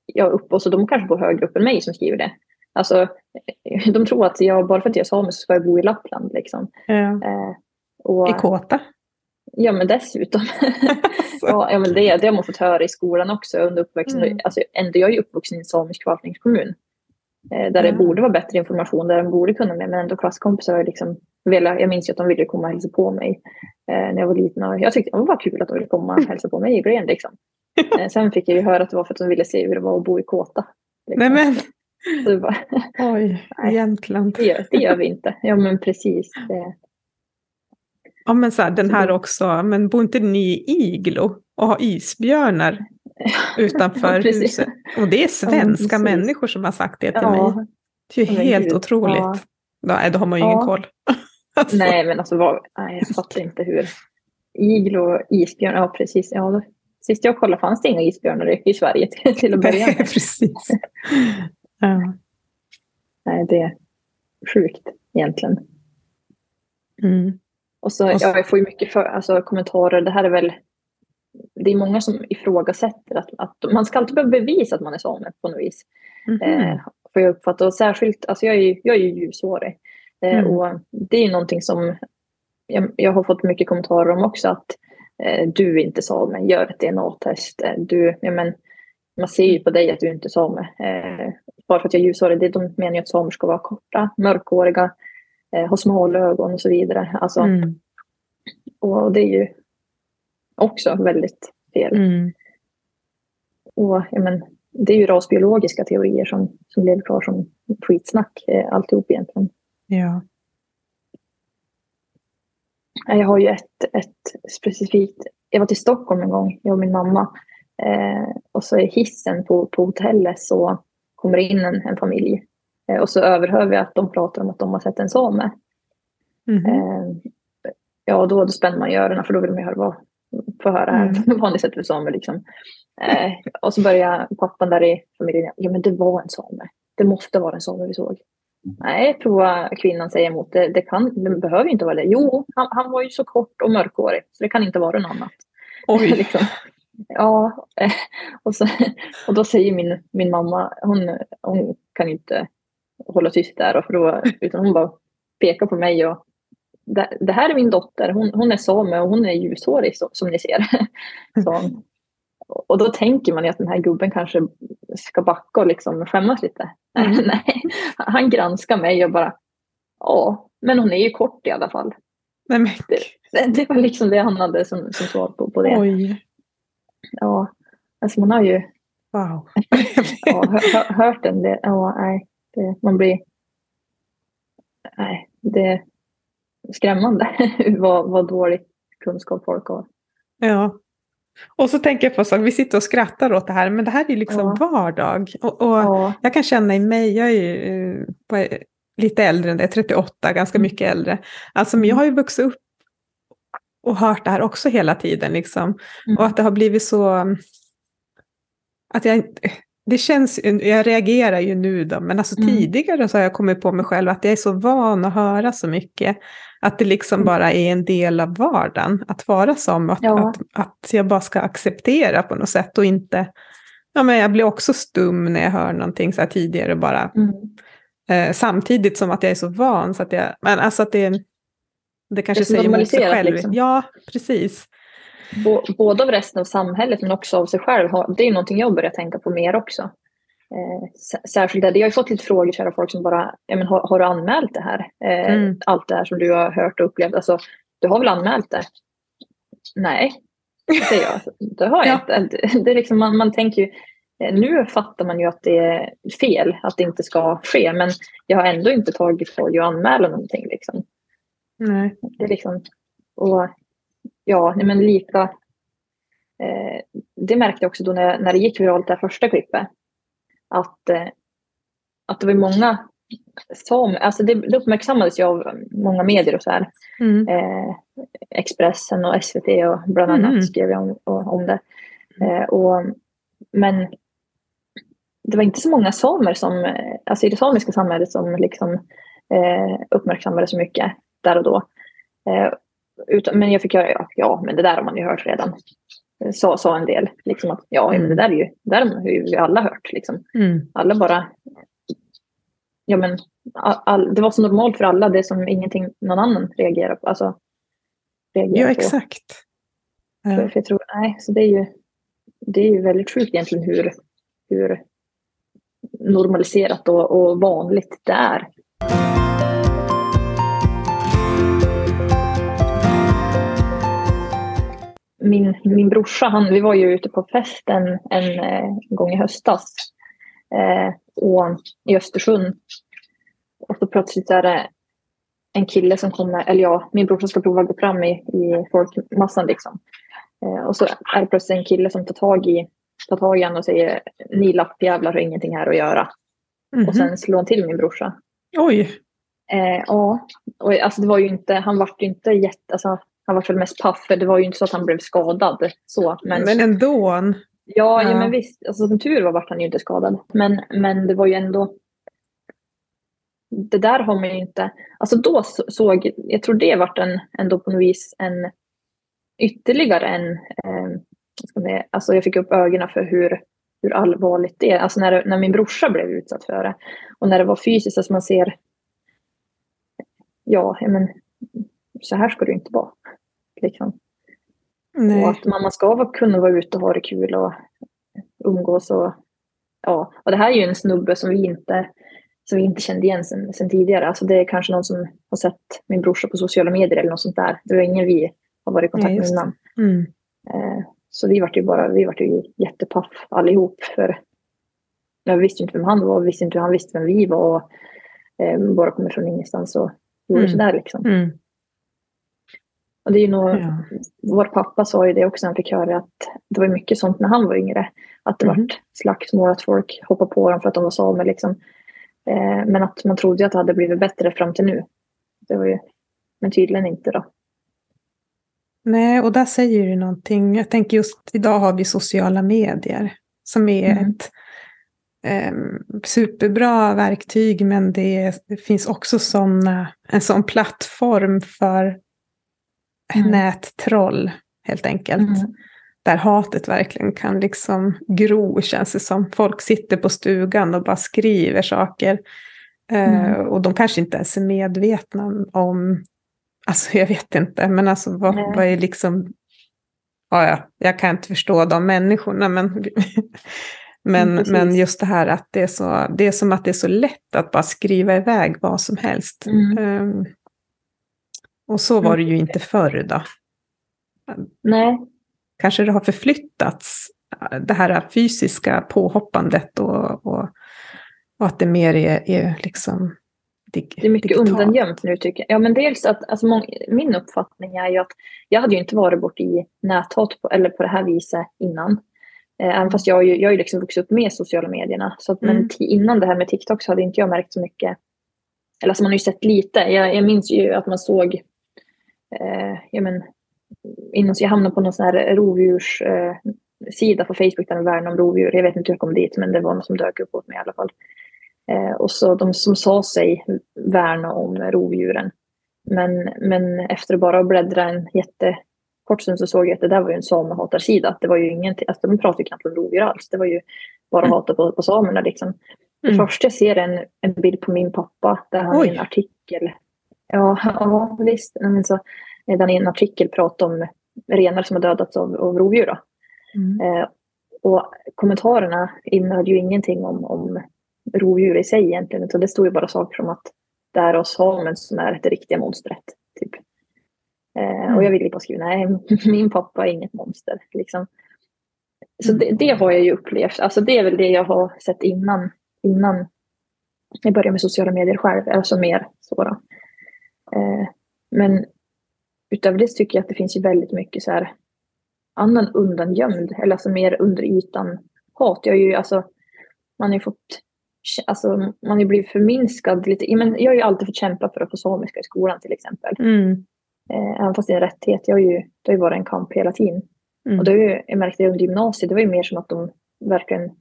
ja uppe, och så de kanske bor högre upp än mig som skriver det. Alltså, de tror att jag, bara för att jag är samisk så ska jag bo i Lappland liksom. Ja. Eh, och, I Kåta? Ja, men dessutom. ja, men det, det har man fått höra i skolan också under uppväxten. Mm. Alltså, ändå, jag är ju uppvuxen i en samisk förvaltningskommun. Eh, där det mm. borde vara bättre information, där de borde kunna med. Men ändå klasskompisar har liksom velat, jag minns ju att de ville komma och hälsa på mig eh, när jag var liten. Och jag tyckte det var kul att de ville komma och hälsa på mig i Gren. Liksom. Eh, sen fick jag ju höra att det var för att de ville se hur det var att bo i Kåta. Liksom. Nej men! Bara, Oj, Jämtland. Det gör, det gör vi inte. Ja men precis. Det. Ja men så här, den här också, men bor inte ni i iglo och har isbjörnar? utanför huset. Och det är svenska ja, människor som har sagt det till ja. mig. Det är ju helt Gud. otroligt. Ja. Nej, då har man ju ingen koll. alltså. Nej, men alltså vad, nej, jag fattar inte hur. igel och isbjörn, ja precis. Ja, då, sist jag kollade fanns det inga isbjörnar i, i Sverige till, till att börja med. precis. Ja. Nej, det är sjukt egentligen. Mm. Och så, Och så- ja, jag får ju mycket för, alltså, kommentarer. Det här är väl... Det är många som ifrågasätter att, att man ska alltid behöva bevisa att man är same på något vis. Mhm. Eh, får jag uppfatta. Och särskilt, alltså jag är ju, jag är ju ljushårig. Eh, Mm. Och det är ju någonting som jag, jag har fått mycket kommentarer om också. Att eh, du är inte same, gör ett DNA-test. Eh, du, ja, men, man ser ju på dig att du inte är same. Eh, bara för att jag är ljushårig, det, de menar ju att samer ska vara korta, mörkhåriga, eh, ha smala ögon och så vidare. Alltså, Mm. Och det är ju också väldigt fel. Mm. Och, ja, men, det är ju rasbiologiska teorier som, som lever kvar som skitsnack eh, alltihop egentligen. Ja. Jag har ju ett, ett specifikt, jag var till Stockholm en gång, jag och min mamma. Eh, och så i hissen på, på hotellet så kommer in en, en familj. Eh, och så överhör vi att de pratar om att de har sett en same. Mhm. Eh, ja, då, då spänner man ju öronen för då vill man ju höra vad, få höra här. Mm. har ni sett för samer liksom. Eh, och så börjar pappan där i familjen, ja men det var en same. Det måste vara en same vi såg. Nej, prova kvinnan säger emot. Det, det, kan, det behöver inte vara det. Jo, han, han var ju så kort och mörkhårig så det kan inte vara något annat. Oj. liksom. Ja, eh, och, så, och då säger min, min mamma, hon, hon kan inte hålla tyst där, och för då, utan hon bara pekar på mig och det, här är min dotter, hon, hon är same och hon är ljushårig så, som ni ser. Så, och då tänker man ju att den här gubben kanske ska backa och liksom skämmas lite. Mm. Nej, han granskar mig och bara, ja, men hon är ju kort i alla fall. Nej, men, Det, det var liksom det han hade som, som svar på, på det. oj. Ja, alltså man har ju Wow. ja, hör, hör, hört den. Det, ja, nej, det, man blir... Nej, det skrämmande vad, vad dålig kunskap folk har. Ja. Och så tänker jag på så vi sitter och skrattar åt det här, men det här är liksom Ja. vardag. Och, och Ja, jag kan känna i mig, jag är ju eh, på, lite äldre än det, 38, ganska Mm. mycket äldre. Alltså, men jag har ju vuxit upp och hört det här också hela tiden. Liksom. Mm. Och att det har blivit så... Att jag, det känns, jag reagerar ju nu då, men alltså Mm. tidigare så har jag kommit på mig själv att jag är så van att höra så mycket. Att det liksom Mm. bara är en del av vardagen att vara som. Att, Ja. att, att jag bara ska acceptera på något sätt och inte... Ja, men jag blir också stum när jag hör någonting så här tidigare bara. mm. Eh, samtidigt som att jag är så van så att jag... Men alltså att det, det kanske så säger emot sig själv. liksom. Ja, precis. Bå- Både av resten av samhället men också av sig själv. Det är någonting jag börjar tänka på mer också. Eh, särskilt där. Jag har fått lite frågor kära folk som bara, ja, men har, har du anmält det här? Eh, Mm. Allt det här som du har hört och upplevt. Alltså, du har väl anmält det? Nej, säger jag. Det har jag Ja. inte. Det, det är liksom, man, man tänker ju, eh, nu fattar man ju att det är fel, att det inte ska ske. Men jag har ändå inte tagit tag i att anmäla någonting. Liksom. Nej. Det är liksom, och ja, men lika. Eh, det märkte jag också då när, när det gick viralt det här första klippet. Att, eh, att det var många som, alltså det, det uppmärksammades ju av många medier och så här. Mm. Eh, Expressen och SVT och bland annat Mhm. skrev jag om, om det. Eh, och, men det var inte så många samer som, alltså i det samiska samhället som liksom eh, uppmärksammade så mycket där och då. Eh, utan, men jag fick höra, ja, ja, men det där har man ju hört redan. Sa, sa en del, liksom att ja, men det där är ju, där har ju vi alla hört. Liksom. Mm. Alla bara, ja men all, all, det var så normalt för alla, det som ingenting någon annan reagerar på. Alltså, reagerar Ja, på. exakt. För, Ja. för jag tror, nej, så det är ju, det är ju väldigt sjukt egentligen hur, hur normaliserat och, och vanligt det är. Min, min brorsa, han, vi var ju ute på festen en, eh, gång i höstas eh, och, i Östersund. Och så plötsligt är det en kille som kommer, eller ja, min brorsa ska prova att gå fram i, i folkmassan liksom. Eh, och så är det plötsligt en kille som tar tag i, tar tag i honom och säger ni lappjävlar har ingenting här att göra. Mhm. Och sen slår han till min brorsa. Oj. Eh, ja, och alltså det var ju inte, han vart ju inte jätte, alltså han var väl mest paff, för det var ju inte så att han blev skadad. Så, men, men ändå. Ja, ja. ja, men visst. Alltså, som tur var vart han ju inte skadad. Men, men det var ju ändå... Det där har man ju inte... Alltså då såg... Jag tror det vart en, ändå på något vis en ytterligare en... Eh, alltså jag fick upp ögonen för hur, hur allvarligt det är. Alltså när, när min brorsa blev utsatt för det. Och när det var fysiskt, alltså man ser... Ja, men så här ska det inte vara. Liksom. Nej. Och att man, ska kunna vara ute och ha det kul och umgås. Och, ja. och det här är ju en snubbe som vi inte, som vi inte kände igen sen, sen tidigare. Alltså det är kanske någon som har sett min brorsa på sociala medier eller något sånt där. Det var ingen vi har varit i kontakt med innan. Mm. Eh, så vi vart ju bara, vi vart ju jättepaff allihop. För jag visste inte vem han var, visste inte hur han visste vem vi var. Och, eh, bara kommer från ingenstans och gjorde mm. sådär liksom. Mm. Och det är ju nog, ja. Vår pappa sa ju det också när han fick höra att det var mycket sånt när han var yngre. Att det mm. vart slagsmål, att folk hoppade på dem för att de var samer. Liksom. Eh, men att man trodde att det hade blivit bättre fram till nu. Det var ju, men tydligen inte då. Nej, och där säger du någonting. Jag tänker just idag har vi sociala medier som är mm. ett eh, superbra verktyg, men det, det finns också såna, en sån plattform för mm. nättroll helt enkelt. Mm. Där hatet verkligen kan liksom gro känns det som. Folk sitter på stugan och bara skriver saker. Eh, mm. och de kanske inte ens är medvetna om, alltså jag vet inte, men alltså vad, vad är liksom, ja, ja, jag kan inte förstå de människorna, men Men, mm, men just det här att det är, så, det är som att det är så lätt att bara skriva iväg vad som helst. Um, och så var det ju inte förr då. Nej. Kanske det har förflyttats, det här fysiska påhoppandet och, och, och att det mer är, är liksom dig, Det är mycket digitalt. undangömt nu tycker jag. Ja men dels att, alltså, mång, min uppfattning är ju att jag hade ju inte varit bort i näthat på, eller på det här viset innan. Eh, även fast jag, jag har ju liksom vuxit upp med sociala medierna. Så att, mm. Men innan det här med TikTok så hade inte jag märkt så mycket. Eller alltså man har ju sett lite. Jag, jag minns ju att man såg eh, ja, men, inom, jag hamnade på någon sån här rovdjurssida eh, på Facebook där de värnar om rovdjur. Jag vet inte hur jag kom dit, men det var något som dök upp åt mig i alla fall. Eh, och så de som sa sig värna om rovdjuren. Men, men efter bara att bläddra en jättekort stund så såg jag att det där var ju en samehatarsida. Det var ju ingenting, alltså de pratade ju knappt om rovdjur alls. Det var ju bara mm. hata på, på samerna liksom. Mm. första jag ser en, en bild på min pappa där han Oj. i en artikel Ja, ja visst. Så, där i en artikel pratar om renar som har dödats av, av rovdjur. Mm. Eh, och kommentarerna innehöll ju ingenting om, om rovdjur i sig egentligen. Utan det stod ju bara saker som att det är oss samen som är det riktiga monstret. Typ. Eh, mm. Och jag ville bara skriva, nej, min pappa är inget monster. Liksom. Så det, det, har jag ju upplevt. Alltså det är väl det jag har sett innan, innan jag började med sociala medier själv. Alltså mer så. Då. Eh, men utöver det tycker jag att det finns ju väldigt mycket så här annan undangömd, eller alltså mer under ytan hat. Jag är ju alltså, man har ju fått, alltså man har ju blivit förminskad lite. Men jag har ju alltid fått kämpa för att få samiska i skolan till exempel. Mm. Eh, även fast det är en rättighet. Jag har ju, det har ju varit en kamp hela tiden. Mm. Och det har ju, jag märkte under gymnasiet, det var ju mer som att de verkligen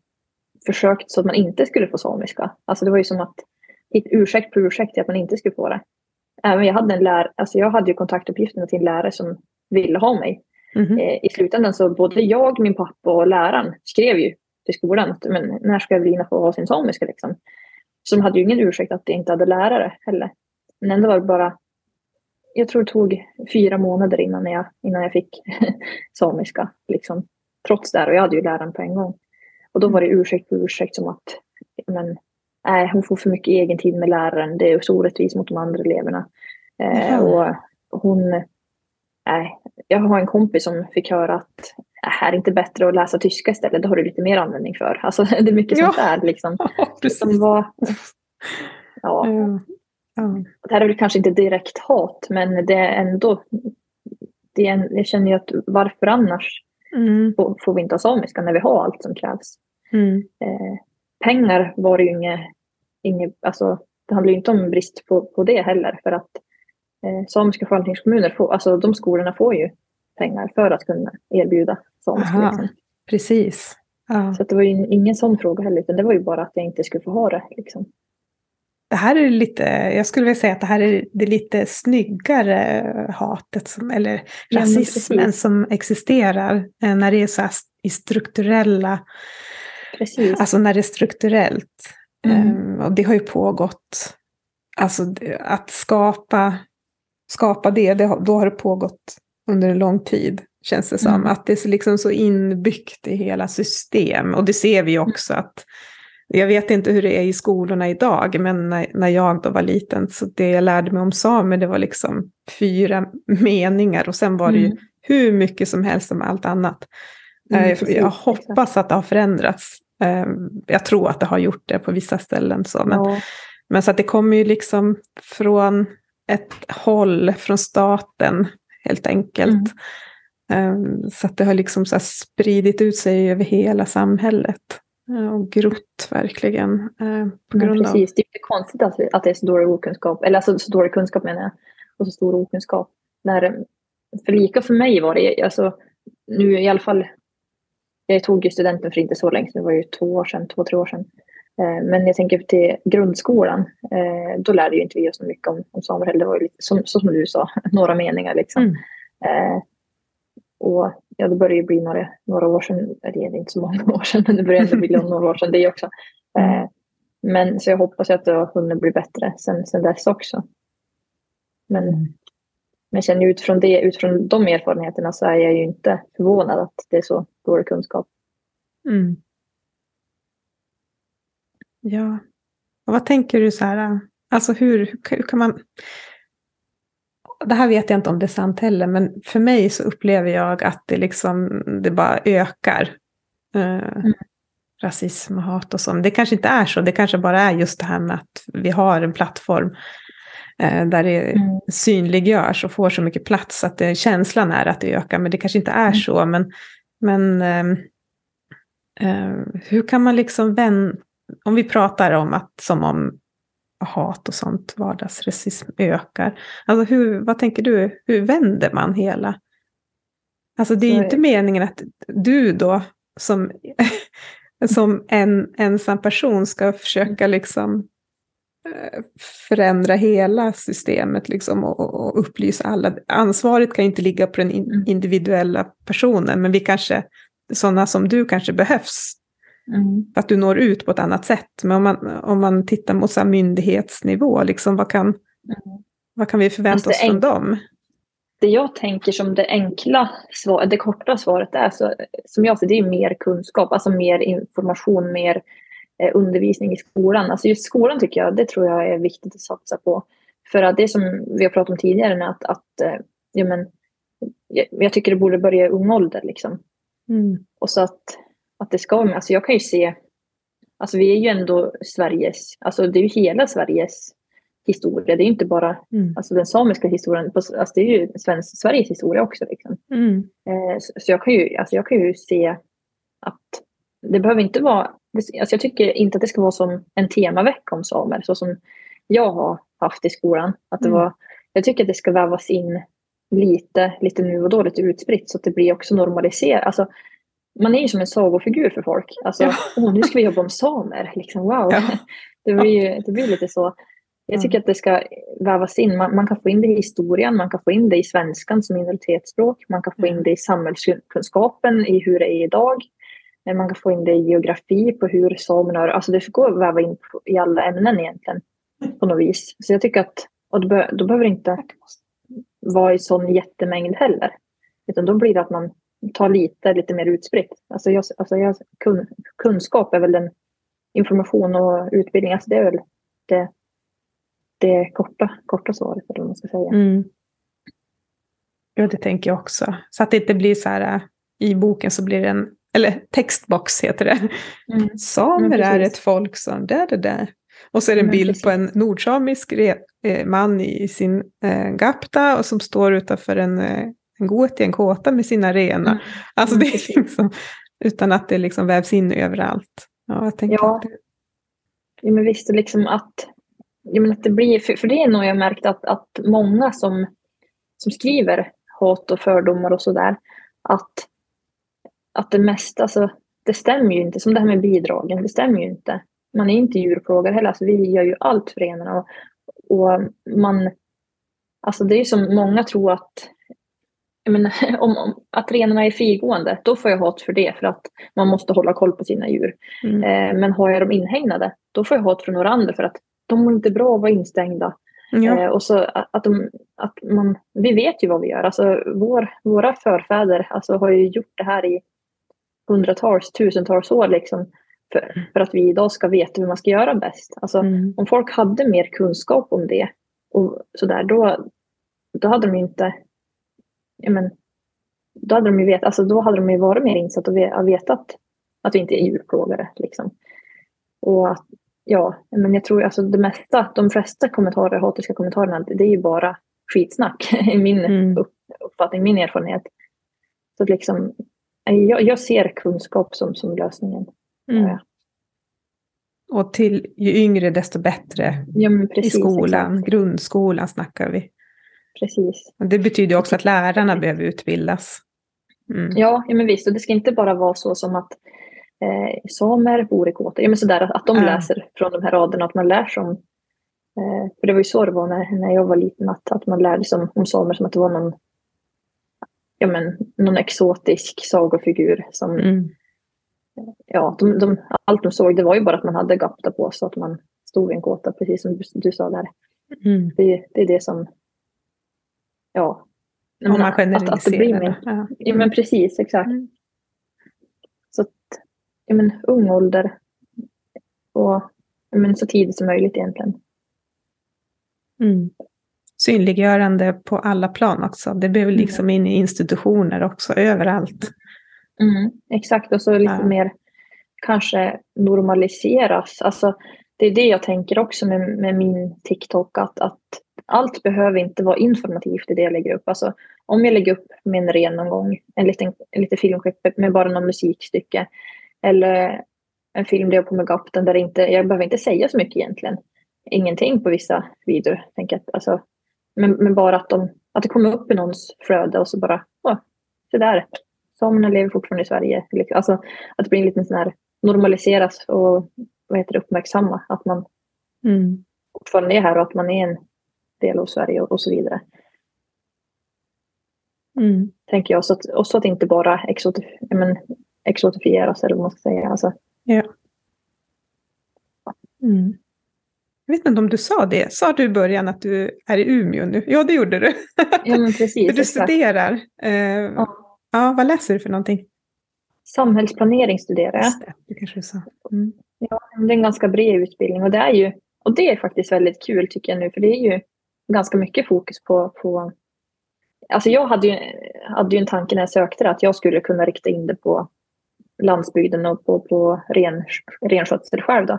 försökt så att man inte skulle få samiska. Alltså det var ju som att hitta ursäkt på ursäkt till att man inte skulle få det även jag hade en lärare, alltså jag hade ju kontaktuppgifterna till en lärare som ville ha mig. Mm. Eh, I slutändan så både jag, min pappa och läraren skrev ju till skolan att men, när ska Evelina få ha sin samiska liksom. Så de hade ju ingen ursäkt att de inte hade lärare heller. Men ändå var det bara, jag tror det tog fyra månader innan jag, innan jag fick samiska. Liksom. Trots det, och jag hade ju läraren på en gång. Och då var det ursäkt på ursäkt som att men, nej, hon får för mycket egen tid med läraren. Det är så orättvist mot de andra eleverna. Eh, och hon, nej, jag har en kompis som fick höra att det här är inte bättre att läsa tyska istället. Det har du lite mer användning för. Alltså, det är mycket ja. sånt där. Liksom, ja. Var, ja. Mm. Mm. Det här är väl kanske inte direkt hat, men det är ändå... Det är en, jag känner ju att varför annars mm. får, får, vi inte ha samiska när vi har allt som krävs? Mm. Eh, pengar var det ju inget, inget alltså, det handlar ju inte om brist på, på det heller för att eh, samiska förvaltningskommuner, får, alltså de skolorna får ju pengar för att kunna erbjuda samiska. Aha, Liksom. Precis. Ja. Så det var ju ingen sån fråga heller, utan det var ju bara att jag inte skulle få ha det. Liksom. Det här är lite, jag skulle vilja säga att det här är det lite snyggare hatet, som, eller Ja, men rasismen precis. som existerar eh, när det är så här i strukturella, Precis. alltså när det är strukturellt. Mm. Ehm, och det har ju pågått, alltså att skapa, skapa det, det då har det pågått under en lång tid, känns det som. Mm. Att det är så liksom så inbyggt i hela system. Och det ser vi också att, jag vet inte hur det är i skolorna idag, men när, när jag då var liten, så det jag lärde mig om samer, det var liksom fyra meningar och sen var det ju Mm. hur mycket som helst om allt annat. Mm, Eh, jag exakt. hoppas att det har förändrats. Eh, Jag tror att det har gjort det på vissa ställen. Så. Men, Ja, men så att det kommer ju liksom från ett håll, från staten helt enkelt. Mm. Eh, Så att det har liksom så spridit ut sig över hela samhället. eh, Och grott verkligen. eh, På grund av... precis. Det är inte konstigt att, att det är så dålig okunskap, eller alltså så dålig kunskap menar jag, och så stor okunskap. När, för lika för mig var det, alltså nu i alla fall, jag tog ju studenten för inte så länge sedan, det var ju två år sedan, två, tre år sedan. Eh, Men jag tänker till grundskolan, eh, då lärde ju inte vi oss så mycket om, om samer heller. Det var ju lite, som, så som du sa, några meningar liksom. Mm. Eh, och ja, det började ju bli några, några år sedan, eller det är inte så många år sedan, men det började ändå bli några år sedan det också. Eh, men så jag hoppas att det har hunnit bli bättre sen, sen dess också. Men, Mm. Men ju utifrån, det, utifrån de erfarenheterna så är jag ju inte förvånad att det är så dålig kunskap. Mm. Ja. Och vad tänker du så här, alltså hur, hur kan man... Det här vet jag inte om det är sant heller, men för mig så upplever jag att det liksom, det bara ökar. Eh, Rasism och hat och så. Men det kanske inte är så, det kanske bara är just det här med att vi har en plattform där det Mm. synliggörs och får så mycket plats att det, känslan är att det ökar, men det kanske inte är Mm. så. Men, men eh, hur kan man liksom vända, om vi pratar om att som om hat och sånt, vardagsrasism ökar. Alltså hur, vad tänker du, hur vänder man hela? Alltså det är ju inte meningen att du då som, som en ensam person ska försöka liksom eh, förändra hela systemet liksom och, och- upplysa alla. Ansvaret kan ju inte ligga på den in, Mm. individuella personen, men vi kanske, sådana som du kanske behövs Mm. att du når ut på ett annat sätt. Men om man, om man tittar mot så myndighetsnivå, liksom, vad, kan, vad kan vi förvänta det oss från dem? Det jag tänker som det enkla svar, det korta svaret är, så, som jag ser det är mer kunskap, alltså mer information, mer eh, undervisning i skolan. Alltså just skolan tycker jag, det tror jag är viktigt att satsa på. För att det som vi har pratat om tidigare, att, att eh, ja, men, jag, tycker det borde börja i ung ålder. Liksom. Mm. Och så att, att det ska, alltså jag kan ju se, alltså vi är ju ändå Sveriges, alltså det är ju hela Sveriges historia. Det är ju inte bara Mm. alltså den samiska historien, alltså det är ju svensk, Sveriges historia också. Liksom. Mm. Eh, så, så jag, kan ju, alltså jag kan ju se att det behöver inte vara, alltså jag tycker inte att det ska vara som en temavecka om samer, så som jag har haft i skolan. Att det Mm. var, jag tycker att det ska vävas in lite, lite nu och då, lite utspritt så att det blir också normaliserat. Alltså, man är ju som en sagofigur för folk. Alltså, Ja. åh, nu ska vi jobba om samer. Liksom, wow. Ja. Det, blir, det blir lite så. Jag Ja. tycker att det ska vävas in. Man, man kan få in det i historien, man kan få in det i svenskan som minoritetsspråk, man kan få in det i samhällskunskapen i hur det är idag. Men Man kan få in det i geografi på hur samerna. Alltså det går att väva in på- i alla ämnen egentligen på något vis. Så jag tycker att, och då, be, då behöver det inte vara i sån jättemängd heller. Utan då blir det att man tar lite, lite mer utspritt. Alltså jag, alltså jag, kun, kunskap är väl den information och utbildning, alltså det är väl det, det korta, korta svaret eller vad man ska säga. Mm. Ja, det tänker jag också. Så att det inte blir så här, äh, i boken så blir det en, eller textbox heter det. Mm. Samer Ja, är ett folk som, där, där, där. Och så är det en Men bild på en nordsamisk eh, man i sin eh, gapta och som står utanför en, eh, en gåt i en kåta med sina renar. Mm. Alltså Mm, det är liksom, utan att det liksom vävs in överallt. Ja, jag Ja. att det, Ja, men visst, liksom att jag menar, att det blir, för, för det är nog jag märkt att, att många som, som skriver hat och fördomar och sådär, att, att det mesta, alltså, det stämmer ju inte. Som det här med bidragen, det stämmer ju inte. Man är inte djurplågare heller, alltså, vi gör ju allt för renarna. Och, och man, alltså det är som många tror att menar, om, om, att renarna är frigående, då får jag hat för det, för att man måste hålla koll på sina djur. Mm. Eh, men har jag dem inhägnade, då får jag hat från några andra för att de mår inte bra att vara instängda. Ja. Eh, och så att, de, att man, vi vet ju vad vi gör. Alltså, vår, våra förfäder alltså, har ju gjort det här i hundratals, tusentals år. Liksom, för, för att vi idag ska veta hur man ska göra bäst. Alltså, mm. Om folk hade mer kunskap om det, och så där, då, då hade de inte... Ja, men, då hade de ju vet, alltså, då hade de ju varit mer insatta och vetat att vi inte är djurplågare. Liksom. Och att, ja, men jag tror alltså det mesta, de flesta kommentarer, hatiska kommentarerna, det är ju bara skitsnack i min mm. uppfattning, min erfarenhet. Så liksom, jag, jag ser kunskap som, som lösningen. Mm. Ja. Och till ju yngre desto bättre ja, precis, i skolan, exakt. grundskolan snackar vi. Precis. Och det betyder också att lärarna behöver utbildas. Mm. Ja, ja, men visst. Och det ska inte bara vara så som att eh, samer bor i kåtor. Ja, men sådär, att de mm. läser från de här raderna, att man lär sig om... Eh, för det var ju så det var när, när jag var liten, att, att man lärde sig om, om samer som att det var någon, ja, men, någon exotisk sagofigur som... Mm. Ja, de, de, allt de såg det var ju bara att man hade gapta på så att man stod i en kåta, precis som du, du sa där. Mm. Det, det är det som... Ja, om man generaliserar. Att, att det blir min, ja. ja. men precis, exakt. Mm ja, men, ung ålder och ja, men, så tidigt som möjligt egentligen. Mm. Synliggörande på alla plan också. Det behöver mm. liksom in i institutioner också, överallt. Mm, exakt, och så lite ja. mer kanske normaliseras. Alltså, det är det jag tänker också med, med min TikTok, att, att allt behöver inte vara informativt i det jag lägger upp. Alltså, om jag lägger upp min ren någon gång, en liten, en liten filmklipp med bara någon musikstycke, eller en film där jag på med gapten där inte, jag behöver inte säga så mycket egentligen. Ingenting på vissa videor. Tänker att, alltså, men, men bara att, de, att det kommer upp i någons flöde och så bara, åh, se där. Samerna lever fortfarande i Sverige. Alltså, att det blir lite sån här normaliseras och vad heter det, uppmärksamma att man mm. fortfarande är här och att man är en del av Sverige och, och så vidare. Mm. Tänker jag. Så att, och så att inte bara exotif men, exotifieras eller vad man ska säga. Alltså. Ja. Mm. Jag vet inte om du sa det. Sa du i början att du är i Umeå nu? Ja, det gjorde du. Ja, men precis. för du studerar. Eh, ja. ja. vad läser du för någonting? Samhällsplanering studerar jag. Det, det kanske du sa. Mm. Ja, det är en ganska bred utbildning och det är ju och det är faktiskt väldigt kul tycker jag nu för det är ju ganska mycket fokus på, på Alltså jag hade ju, hade ju en tanke när jag sökte det att jag skulle kunna rikta in det på landsbygden och på, på ren, renskötsel själv. Då.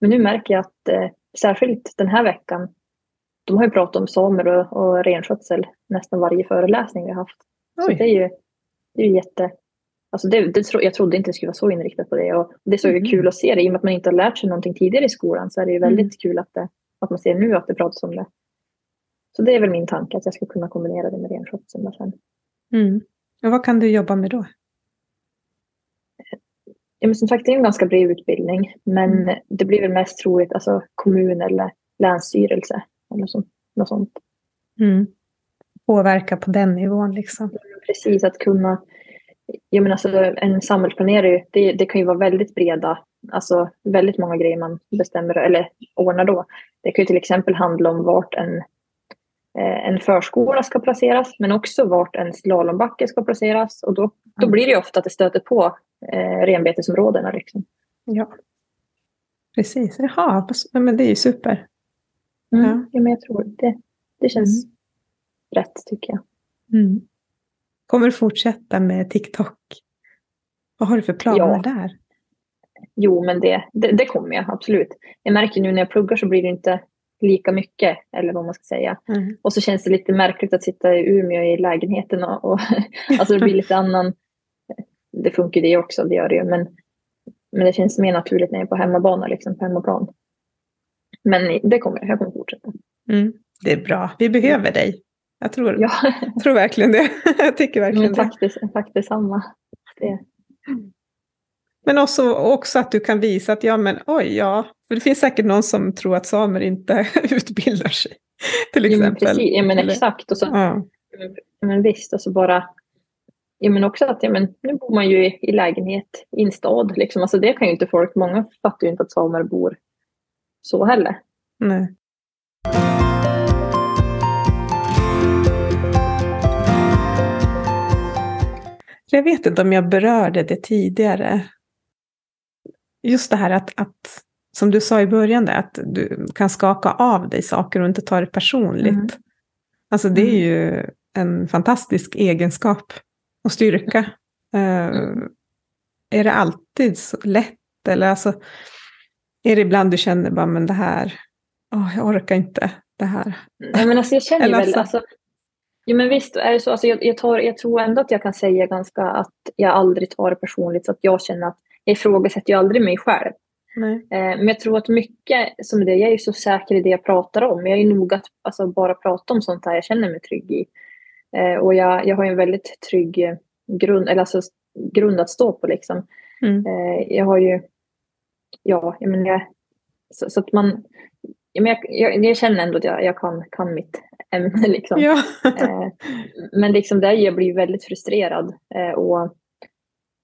Men nu märker jag att eh, särskilt den här veckan, de har ju pratat om samer och, och renskötsel nästan varje föreläsning vi har haft. Oj. Så det är ju, det är ju jätte... Alltså det, det, jag trodde inte det skulle vara så inriktat på det. Och det är så mm. kul att se det. I och med att man inte har lärt sig någonting tidigare i skolan så är det ju väldigt mm. kul att, det, att man ser nu att det pratas om det. Så det är väl min tanke, att jag ska kunna kombinera det med renskötsel sen. Mm. Och vad kan du jobba med då? Ja, men som sagt, det är en ganska bred utbildning, men mm. det blir väl mest troligt alltså, kommun eller länsstyrelse. Eller så, något sånt. Mm. Påverka på den nivån liksom. Precis, att kunna... Jag menar, alltså, en samhällsplanerare, det, det kan ju vara väldigt breda, alltså väldigt många grejer man bestämmer eller ordnar då. Det kan ju till exempel handla om vart en, eh, en förskola ska placeras, men också vart en slalombacke ska placeras. Och då, då mm. blir det ju ofta att det stöter på eh, renbetesområdena. Liksom. Ja, precis. Jaha, men det är ju super. Mm, ja. ja. men jag tror det, det känns mm. rätt tycker jag. Mm. Kommer du fortsätta med TikTok? Vad har du för planer ja. där? Jo, men det, det, det, kommer jag absolut. Jag märker nu när jag pluggar så blir det inte lika mycket, eller vad man ska säga. Mm. Och så känns det lite märkligt att sitta i Umeå i lägenheten och, och alltså det blir lite annan det funkar det också, det gör det ju. Men, men det känns mer naturligt när jag är på hemmabana, liksom på hemmaplan. Men det kommer jag, jag kommer fortsätta. Mm. Det är bra, vi behöver dig. Jag tror, Ja, jag tror verkligen det. jag tycker verkligen men tack, det, tack detsamma. Det, Men också, också att du kan visa att ja men oj ja, för det finns säkert någon som tror att samer inte utbildar sig. Till ja, men exempel. precis, ja, men exakt. Och så. Ja, men visst, alltså bara... Ja, men också att ja, men nu bor man ju i, i lägenhet i en stad. Liksom. Alltså, det kan ju inte folk... Många fattar ju inte att samer bor så heller. Nej. Jag vet inte om jag berörde det tidigare. Just det här att, att som du sa i början, där, att du kan skaka av dig saker och inte ta det personligt. Mm. Alltså det är ju en fantastisk egenskap och styrka. Mm. Är det alltid så lätt? Eller alltså, är det ibland du känner bara, men det här, åh, jag orkar inte det här. Nej, men alltså, jag känner Eller väl... alltså- Alltså, ja, men visst är det så. Alltså, jag, jag, tar, jag tror ändå att jag kan säga ganska att jag aldrig tar det personligt. Så att jag känner att jag ifrågasätter ju aldrig mig själv. Nej. Eh, Men jag tror att mycket som det, jag är ju så säker i det jag pratar om. Jag är noga att alltså, bara prata om sånt här jag känner mig trygg i. Eh, Och jag, jag har en väldigt trygg eh, grund, eller alltså, grund att stå på. Liksom. Mm. Eh, Jag har ju, ja, jag menar, så, så att man, jag, jag, jag, känner ändå att jag, jag kan, kan mitt ämne. Liksom. Ja. Men liksom där jag blir väldigt frustrerad. Och,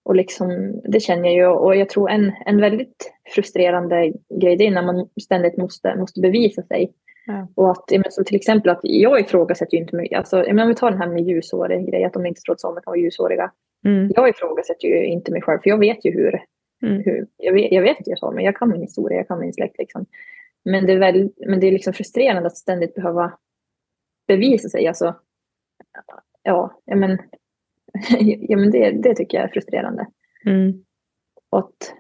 och liksom, det känner jag ju. Och jag tror en, en väldigt frustrerande grej det är när man ständigt måste, måste bevisa sig. Ja. Och att, som till exempel att jag ifrågasätter ju inte. Alltså, om vi tar den här med ljusårig grej, att de inte tror att samer kan vara ljusåriga. Mm. Jag ifrågasätter ju inte mig själv, för jag vet ju hur. Mm. hur jag, vet, jag vet att jag är samer, jag kan min historia, jag kan min släkt. Liksom. Men det är, väl, men det är liksom frustrerande att ständigt behöva bevisa sig. Alltså, ja, ja, men, ja, men det, det tycker jag är frustrerande. Mm. Och att,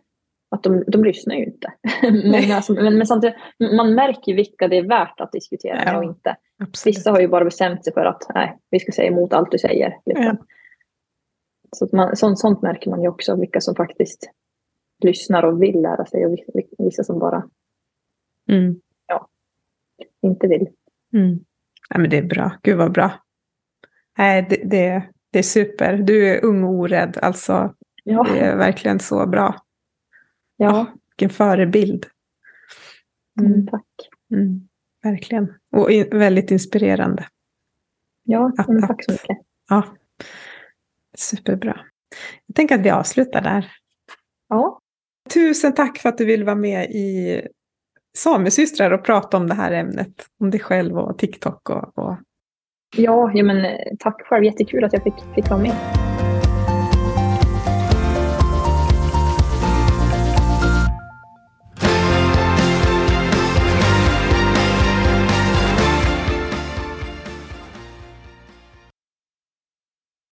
att de, de lyssnar ju inte. men, alltså, men, men samtidigt, man märker ju vilka det är värt att diskutera med Ja. och inte. Absolut. Vissa har ju bara bestämt sig för att nej, vi ska säga emot allt du säger. Liksom. Ja. Så att man, sånt, sånt märker man ju också, vilka som faktiskt lyssnar och vill lära sig och vi- vissa som bara Mm. inte vill. Mm. Ja, men det är bra. Gud vad bra. Nej, det, det, det är super. Du är ung och orädd. Alltså, Ja, det är verkligen så bra. Ja. Vilken förebild. Mm, Mm. tack. Mm. Verkligen. Och i, väldigt inspirerande. Ja, att- tack så mycket. Ja. Superbra. Jag tänker att vi avslutar där. Ja, Tusen tack för att du vill vara med i Samesystrar och prata om det här ämnet. Om dig själv och TikTok och, och ja, ja men eh, tack själv. Jättekul att jag fick, fick vara med.